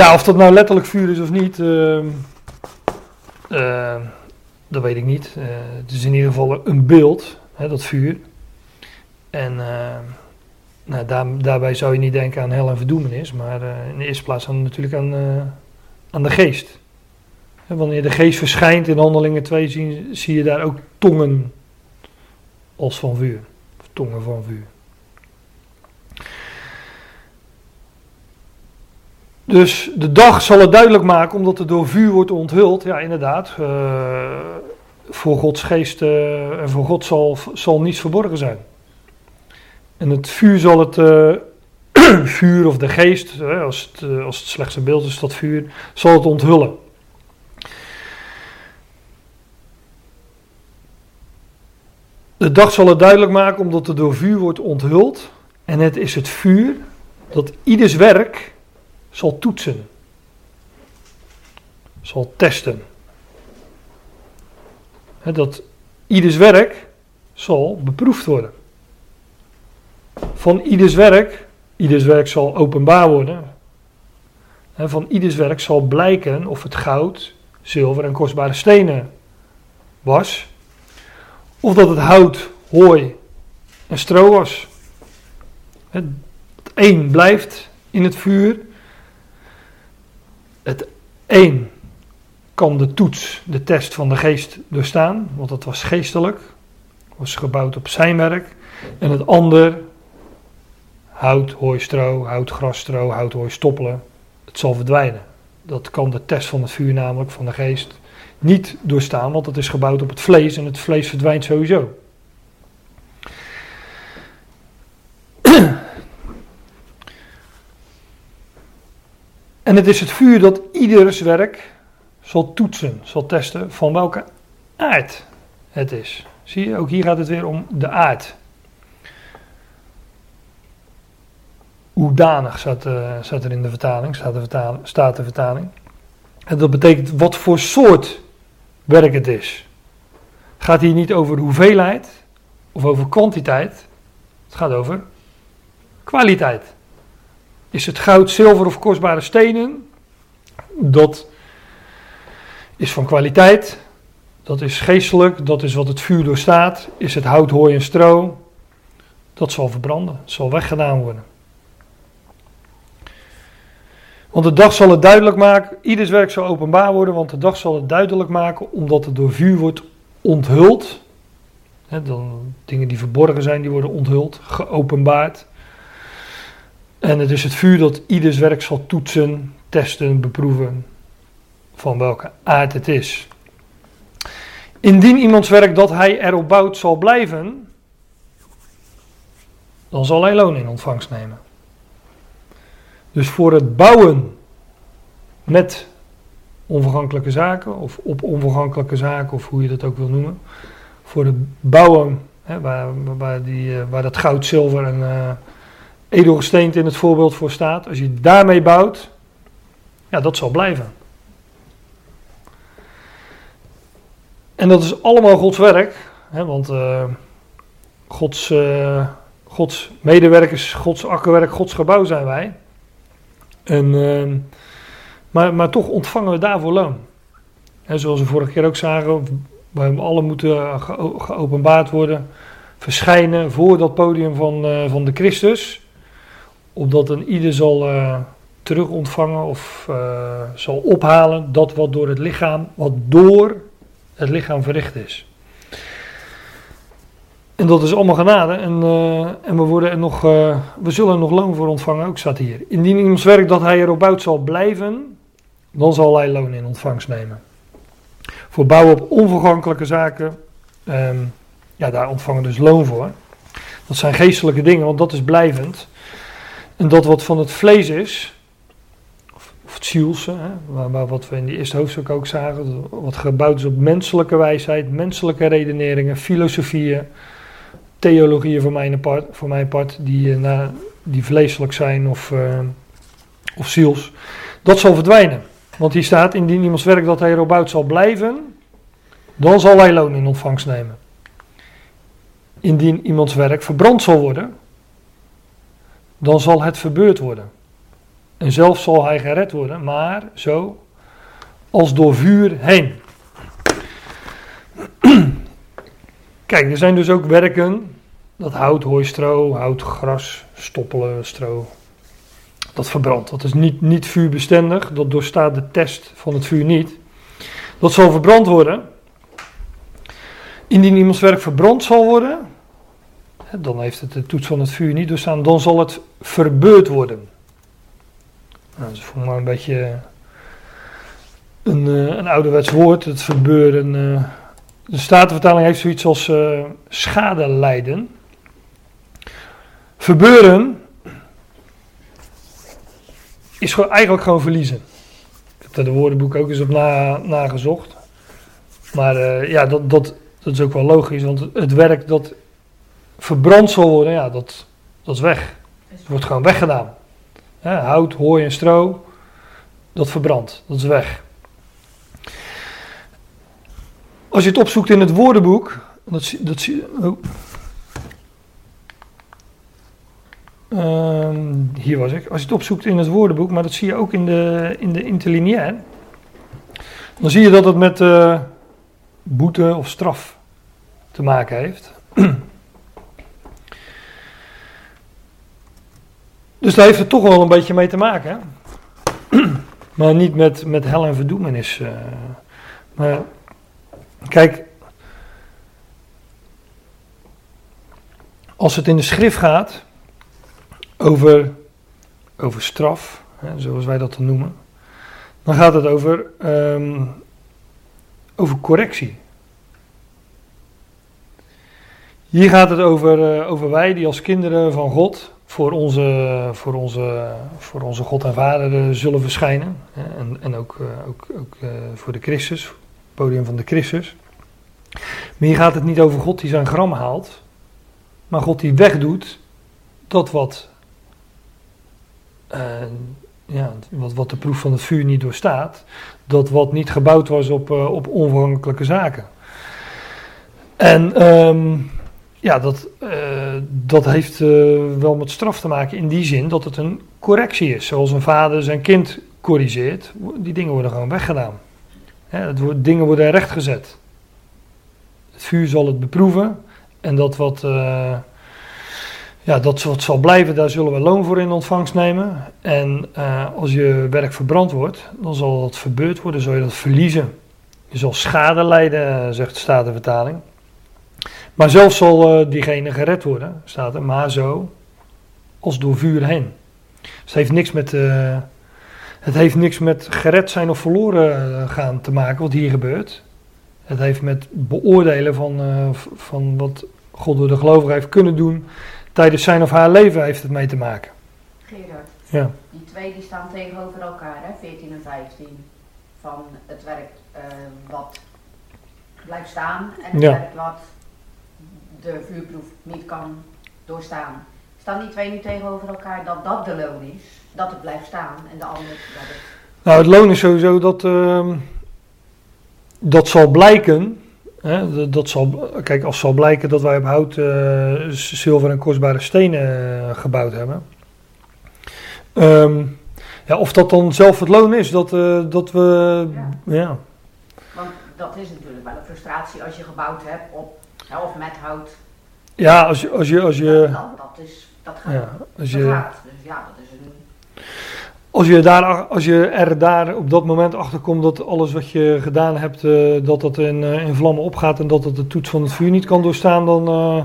ja, of dat nou letterlijk vuur is of niet, uh, uh, dat weet ik niet. Uh, het is in ieder geval een beeld, hè, dat vuur. En nou, daar, daarbij zou je niet denken aan hel en verdoemenis, maar in de eerste plaats aan, natuurlijk aan, aan de geest. Wanneer de geest verschijnt in handelingen 2, zie, zie je daar ook tongen als van vuur. Of tongen van vuur. Dus de dag zal het duidelijk maken, omdat het door vuur wordt onthuld. Ja, inderdaad. Uh, voor Gods geest en voor God zal, zal niets verborgen zijn. En het vuur zal het. Uh, vuur of de geest, als het, als het slechtste beeld is, dat vuur, zal het onthullen. De dag zal het duidelijk maken, omdat het door vuur wordt onthuld. En het is het vuur dat ieders werk zal toetsen, zal testen. dat ieders werk zal beproefd worden. Van ieders werk, ieders werk zal openbaar worden. van ieders werk zal blijken of het goud, zilver en kostbare stenen was. Of dat het hout, hooi en stro was. Het een blijft in het vuur het een kan de toets, de test van de geest doorstaan, want het was geestelijk, was gebouwd op zijn werk. En het ander, hout, hooi, stro, hout, gras, stro, hout, hooi, stoppelen, het zal verdwijnen. Dat kan de test van het vuur namelijk, van de geest, niet doorstaan, want het is gebouwd op het vlees en het vlees verdwijnt sowieso. En het is het vuur dat ieders werk zal toetsen, zal testen van welke aard het is. Zie je, ook hier gaat het weer om de aard. Hoedanig staat, staat er in de vertaling, staat de vertaling, staat de vertaling. En dat betekent wat voor soort werk het is. Het gaat hier niet over hoeveelheid of over kwantiteit. Het gaat over kwaliteit. Is het goud, zilver of kostbare stenen? Dat is van kwaliteit. Dat is geestelijk. Dat is wat het vuur doorstaat. Is het hout, hooi en stro? Dat zal verbranden. Het zal weggedaan worden. Want de dag zal het duidelijk maken. Ieders werk zal openbaar worden. Want de dag zal het duidelijk maken. Omdat het door vuur wordt onthuld. dan, dingen die verborgen zijn, die worden onthuld. Geopenbaard. En het is het vuur dat ieders werk zal toetsen, testen, beproeven van welke aard het is. Indien iemands werk dat hij erop bouwt zal blijven, dan zal hij loon in ontvangst nemen. Dus voor het bouwen met onvergankelijke zaken, of op onvergankelijke zaken, of hoe je dat ook wil noemen. Voor het bouwen, hè, waar, die, eh, waar dat goud, zilver en uh, edelgesteente in het voorbeeld voor staat, als je daarmee bouwt, ja, dat zal blijven. En dat is allemaal Gods werk, hè, want uh, Gods, Gods medewerkers, Gods akkerwerk, Gods gebouw zijn wij. En, uh, maar, maar toch ontvangen we daarvoor loon. En zoals we vorige keer ook zagen, we alle moeten geopenbaard worden, verschijnen voor dat podium van, van de Christus opdat een ieder zal uh, terug ontvangen of uh, zal ophalen dat wat door het lichaam, wat door het lichaam verricht is. En dat is allemaal genade en, uh, en we, worden er nog, we zullen er nog loon voor ontvangen, ook staat hier. Indien iemands werk dat hij erop bouwt zal blijven, dan zal hij loon in ontvangst nemen. Voor bouwen op onvergankelijke zaken, ehm, ja, daar ontvangen dus loon voor. Dat zijn geestelijke dingen, want dat is blijvend. En dat wat van het vlees is, of, of het zielse, hè, waar wat we in die eerste hoofdstuk ook zagen, wat gebouwd is op menselijke wijsheid, menselijke redeneringen, filosofieën, theologieën voor mijn part, voor mijn part die, eh, na, die vleeselijk zijn of, eh, of ziels, dat zal verdwijnen. Want hier staat, indien iemands werk dat hij erop bouwt zal blijven, dan zal hij loon in ontvangst nemen. Indien iemands werk verbrand zal worden, dan zal het verbeurd worden. En zelf zal hij gered worden, maar zo als door vuur heen. Kijk, er zijn dus ook werken, dat hout, hooi, stro, hout, gras, stoppelen, stro, dat verbrandt. Dat is niet, niet vuurbestendig, dat doorstaat de test van het vuur niet. Dat zal verbrand worden. Indien iemands werk verbrand zal worden, dan heeft het de toets van het vuur niet doorstaan, dan zal het verbeurd worden. Nou, dat is voor een beetje een, uh, een ouderwets woord, het verbeuren. De Statenvertaling heeft zoiets als uh, schade lijden. Verbeuren is gewoon, eigenlijk gewoon verliezen. Ik heb er de woordenboek ook eens op na, nagezocht. Maar ja, dat, dat, dat is ook wel logisch, want het werk dat verbrand zal worden, ja, dat, dat is weg. Het wordt gewoon weggedaan. hout, hooi en stro, dat verbrandt, dat is weg. Als je het opzoekt in het woordenboek, dat, dat. Oh. Uh, hier was ik. Als je het opzoekt in het woordenboek, maar dat zie je ook in de, in de interlineair. Dan zie je dat het met uh, boete of straf te maken heeft. Dus daar heeft het toch wel een beetje mee te maken. maar niet met, met hel en verdoemenis. Uh, maar kijk, als het in de schrift gaat over, over straf, hè, zoals wij dat dan noemen, dan gaat het over, um, over correctie. Hier gaat het over, uh, over wij die als kinderen van God voor onze, voor onze, voor onze God en Vader zullen verschijnen. En, en ook, eh, ook, ook voor de Christus, podium van de Christus. Maar hier gaat het niet over God die zijn gram haalt, maar God die wegdoet dat wat, uh, ja, wat, wat de proef van het vuur niet doorstaat, dat wat niet gebouwd was op, op onvergankelijke zaken. En um, ja, dat, uh, dat heeft uh, wel met straf te maken in die zin dat het een correctie is. Zoals een vader zijn kind corrigeert, die dingen worden gewoon weggedaan. Dingen worden rechtgezet. Het vuur zal het beproeven en dat wat, uh, ja, dat wat zal blijven, daar zullen we loon voor in ontvangst nemen. En als je werk verbrand wordt, dan zal dat verbeurd worden, zal je dat verliezen. Je zal schade lijden, zegt de Statenvertaling. Maar zelfs zal uh, diegene gered worden, staat er, maar zo als door vuur heen. Dus het heeft niks met, het heeft niks met gered zijn of verloren eh, gaan te maken, wat hier gebeurt. Het heeft met beoordelen van, uh, van wat God door de gelovigen heeft kunnen doen tijdens zijn of haar leven heeft het mee te maken. Gerard, ja. die twee die staan tegenover elkaar, hè, 14 en 15, van het werk wat blijft staan en het Ja. werk wat de vuurproef niet kan doorstaan. Staan die twee nu tegenover elkaar dat dat de loon is, dat het blijft staan en de ander dat het... Nou, het loon is sowieso dat. ehm, dat zal blijken. Hè, dat- zal, kijk, als zal blijken dat wij op hout eh, zilver en kostbare stenen eh, gebouwd hebben. Ehm, ja, of dat dan zelf het loon is, dat, eh, dat we. Ja. Want dat is natuurlijk wel een frustratie als je gebouwd hebt op, hè, of met hout. Ja, als je. Als je, als je, Dat, dat, is, dat gaat. ja, als je gaat. Dus ja, dat is een... Als je, daar, als je er daar op dat moment achter komt dat alles wat je gedaan hebt, eh, dat dat in, eh, in vlammen opgaat en dat het de toets van het vuur niet kan doorstaan, dan uh,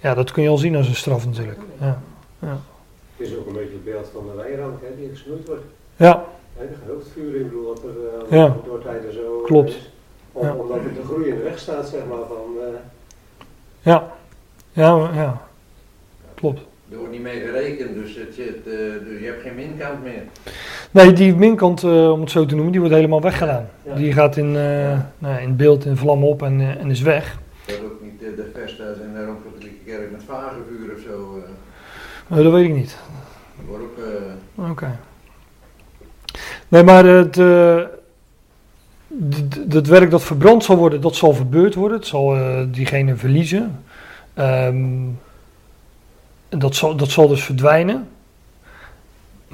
ja, dat kun je al zien als een straf natuurlijk. Ja, Het is ook een beetje het beeld van de hè, die gesnoeid wordt. ja de hoofdvuur, ik bedoel dat er Ja. door tijden zo Klopt. is. Om- Ja. Omdat het de groei in de weg staat, zeg maar. Van, eh, Ja, ja, ja. klopt. Er wordt niet mee gerekend, dus, het, zit, eh, dus je hebt geen minkant meer. Nee, die minkant, eh, om het zo te noemen, die wordt helemaal weggedaan. Ja. Die gaat in, eh, nou, in beeld in vlam op en, en is weg. Dat ook niet de Vestas en de Rooms-Katholieke Kerk met vagevuur of zo. Eh, dat weet ik niet. Dat wordt ook... Oké. Nee, maar het, het werk dat verbrand zal worden, dat zal verbeurd worden. Het zal eh, diegene verliezen. Ehm, en dat, zal, dat zal dus verdwijnen.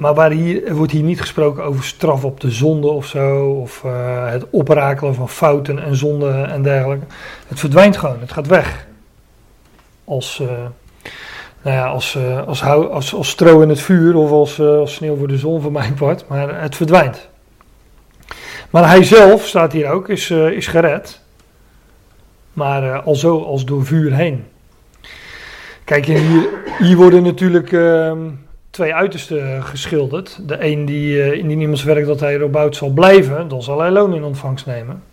Maar waar hier, er wordt hier niet gesproken over straf op de zonde of zo. Of eh, het oprakelen van fouten en zonden en dergelijke. Het verdwijnt gewoon, het gaat weg. Als, eh, nou ja, als, eh, als, als, stro in het vuur of als, als sneeuw voor de zon voor mijn part. Maar het verdwijnt. Maar hij zelf, staat hier ook, is, is gered. Maar al zo als door vuur heen. Kijk, hier, worden natuurlijk ehm, twee uitersten geschilderd. De een die eh, indien iemands werk dat hij erop zal blijven, dan zal hij loon in ontvangst nemen.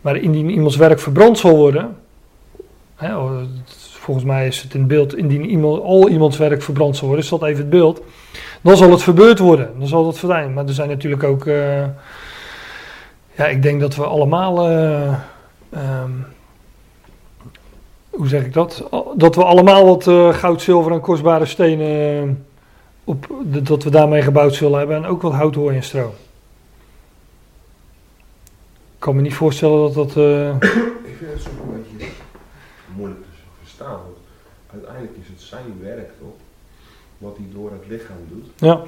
Maar indien iemands werk verbrand zal worden, hè, oh, volgens mij is het in beeld, indien iemand, al iemands werk verbrand zal worden, is dat even het beeld, dan zal het verbeurd worden, dan zal dat verdwijnen. Maar er zijn natuurlijk ook, eh, ja, ik denk dat we allemaal, eh, ehm, hoe zeg ik dat, dat we allemaal wat eh, goud, zilver en kostbare stenen, eh, op, dat we daarmee gebouwd zullen hebben en ook wat hout, hooi en stro. Ik kan me niet voorstellen dat dat... eh, Ik vind het soms een beetje moeilijk te verstaan. Want uiteindelijk is het zijn werk toch? Wat hij door het lichaam doet. ja,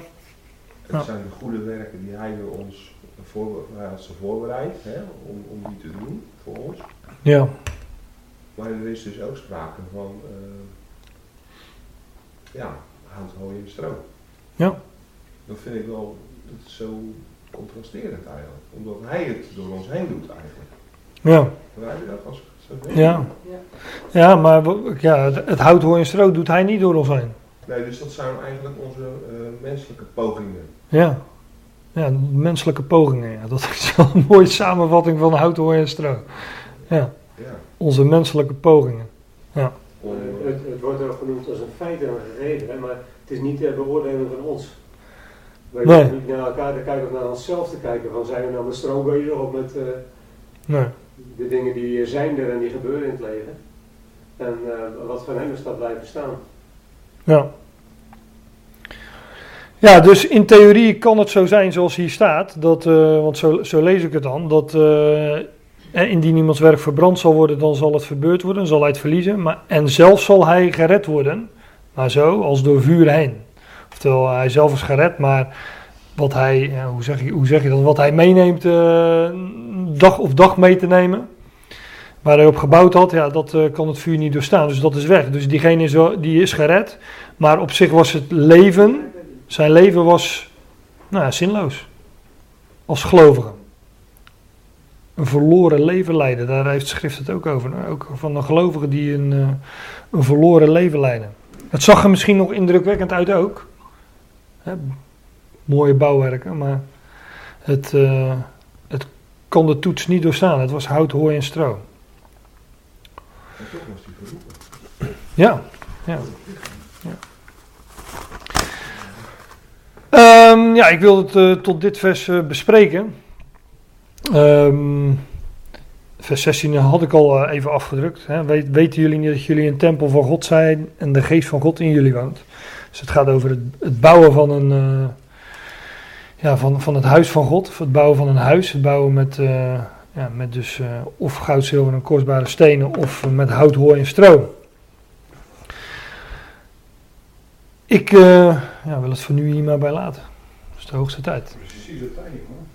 Het Ja. zijn de goede werken die hij door ons voor, hij had ze voorbereid hè, om, om die te doen voor ons. ja, Maar er is dus ook sprake van eh, ja, hout, hooi en stro. Ja. Dat vind ik wel dat is zo contrasterend eigenlijk. Omdat hij het door ons heen doet eigenlijk. ja. Je dat als? Ja. Ja, maar ja, het, het hout, hooi en stro doet hij niet door ons heen. Nee, dus dat zijn eigenlijk onze eh, menselijke pogingen. Ja. Ja, menselijke pogingen. Ja. Dat is wel een mooie samenvatting van hout, hooi en stro. Ja, Ja. Onze menselijke pogingen. Om, Eh, het, het wordt ook genoemd als een feit en een gegeven, hè, maar het is niet de beoordeling van ons. Wij Nee. hoeven niet naar elkaar te kijken of naar onszelf te kijken. Van zijn we nou met stroom bezig of met eh, Nee. de dingen die zijn er en die gebeuren in het leven. En eh, wat van hem is dat blijven staan. Ja. Ja, dus in theorie kan het zo zijn zoals hier staat, dat, want zo, zo lees ik het dan, dat eh, indien iemands werk verbrand zal worden, dan zal het verbeurd worden, zal hij het verliezen, maar, en zelf zal hij gered worden, maar zo als door vuur heen. Oftewel, hij zelf is gered, maar wat hij, hoe, zeg je, hoe zeg je dat, wat hij meeneemt, eh, dag of dag mee te nemen, waar hij op gebouwd had, ja, dat eh, kan het vuur niet doorstaan, dus dat is weg. Dus diegene is, die is gered, maar op zich was het leven, zijn leven was nou, zinloos. Als gelovige. Een verloren leven leiden, daar heeft schrift het ook over. nou, Ook van de gelovigen die een, eh, een verloren leven leiden. Het zag er misschien nog indrukwekkend uit ook. Hè, mooie bouwwerken, maar het, eh, het kon de toets niet doorstaan. Het was hout, hooi en stro. toch was hij geroepen. Ja, ja. ja. Ehm, ja, ik wil het eh, tot dit vers eh, bespreken. Ehm, vers 16 had ik al eh, even afgedrukt. Hè. Weten jullie niet dat jullie een tempel van God zijn en de geest van God in jullie woont? Dus het gaat over het, het bouwen van een, eh, ja, van, van het huis van God, of het bouwen van een huis, het bouwen met, eh, ja, met dus of goud, zilver en kostbare stenen, of met hout, hooi en stro. Ik ja, wil het voor nu hier maar bij laten. Het is de hoogste tijd. Precies het tijd, man.